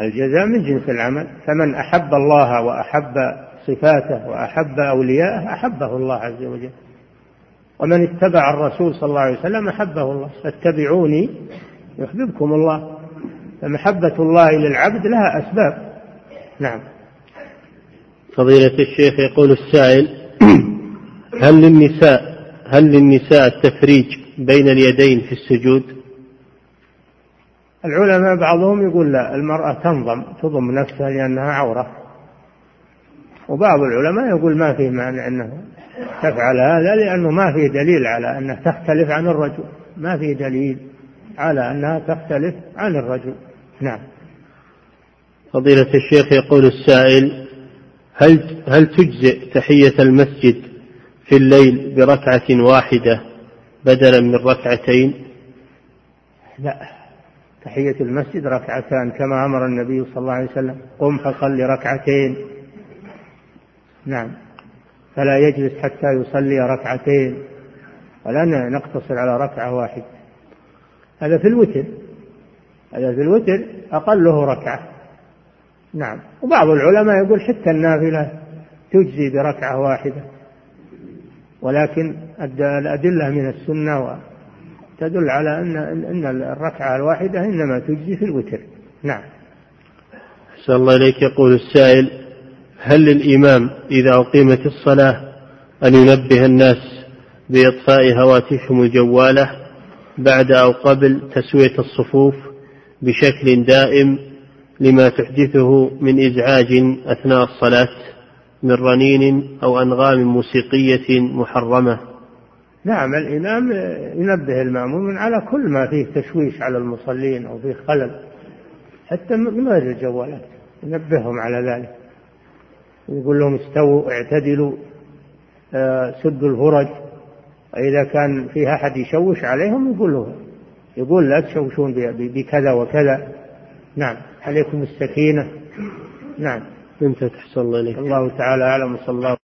الجزاء من جنس العمل. فمن أحب الله وأحب صفاته وأحب أولياءه أحبه الله عز وجل. ومن اتبع الرسول صلى الله عليه وسلم أحبه الله. فاتبعوني يحببكم الله. فمحبة الله للعبد لها أسباب. نعم. فضيلة الشيخ يقول السائل هل للنساء هل للنساء التفريج بين اليدين في السجود؟ العلماء بعضهم يقول لا المرأة تنضم تضم نفسها لأنها عورة. وبعض العلماء يقول ما فيه مانع أنه تفعل هذا لأنه ما فيه دليل على أنها تختلف عن الرجل. ما فيه دليل على أنها تختلف عن الرجل. نعم. فضيلة الشيخ يقول السائل هل هل تجزئ تحية المسجد في الليل بركعة واحدة بدلا من ركعتين؟ لا. تحية المسجد ركعتان كما أمر النبي صلى الله عليه وسلم قم فصل ركعتين. نعم. فلا يجلس حتى يصلي ركعتين ولا نقتصر على ركعة واحدة. هذا في الوتر. هذا في الوتر أقله ركعة. نعم. وبعض العلماء يقول حتى النافلة تجزي بركعة واحدة. ولكن الأدلة من السنة تدل على أن أن الركعة الواحدة إنما تجزي في الوتر. نعم. أحسن الله إليك. يقول السائل هل للإمام إذا أقيمت الصلاة أن ينبه الناس بإطفاء هواتفهم الجوالة بعد أو قبل تسوية الصفوف بشكل دائم لما تحدثه من إزعاج أثناء الصلاة من رنين أو أنغام موسيقية محرمة؟ نعم الإمام ينبه المأمومين على كل ما فيه تشويش على المصلين أو فيه خلل حتى من غير الجوالات ينبههم على ذلك. يقول لهم استووا اعتدلوا آه، سدوا الفرج. إذا كان فيه أحد يشوش عليهم يقول له يقول لا تشوشون بكذا وكذا. نعم. عليكم السكينة. نعم. أنت تحصل الله الله تعالى أعلم صلى الله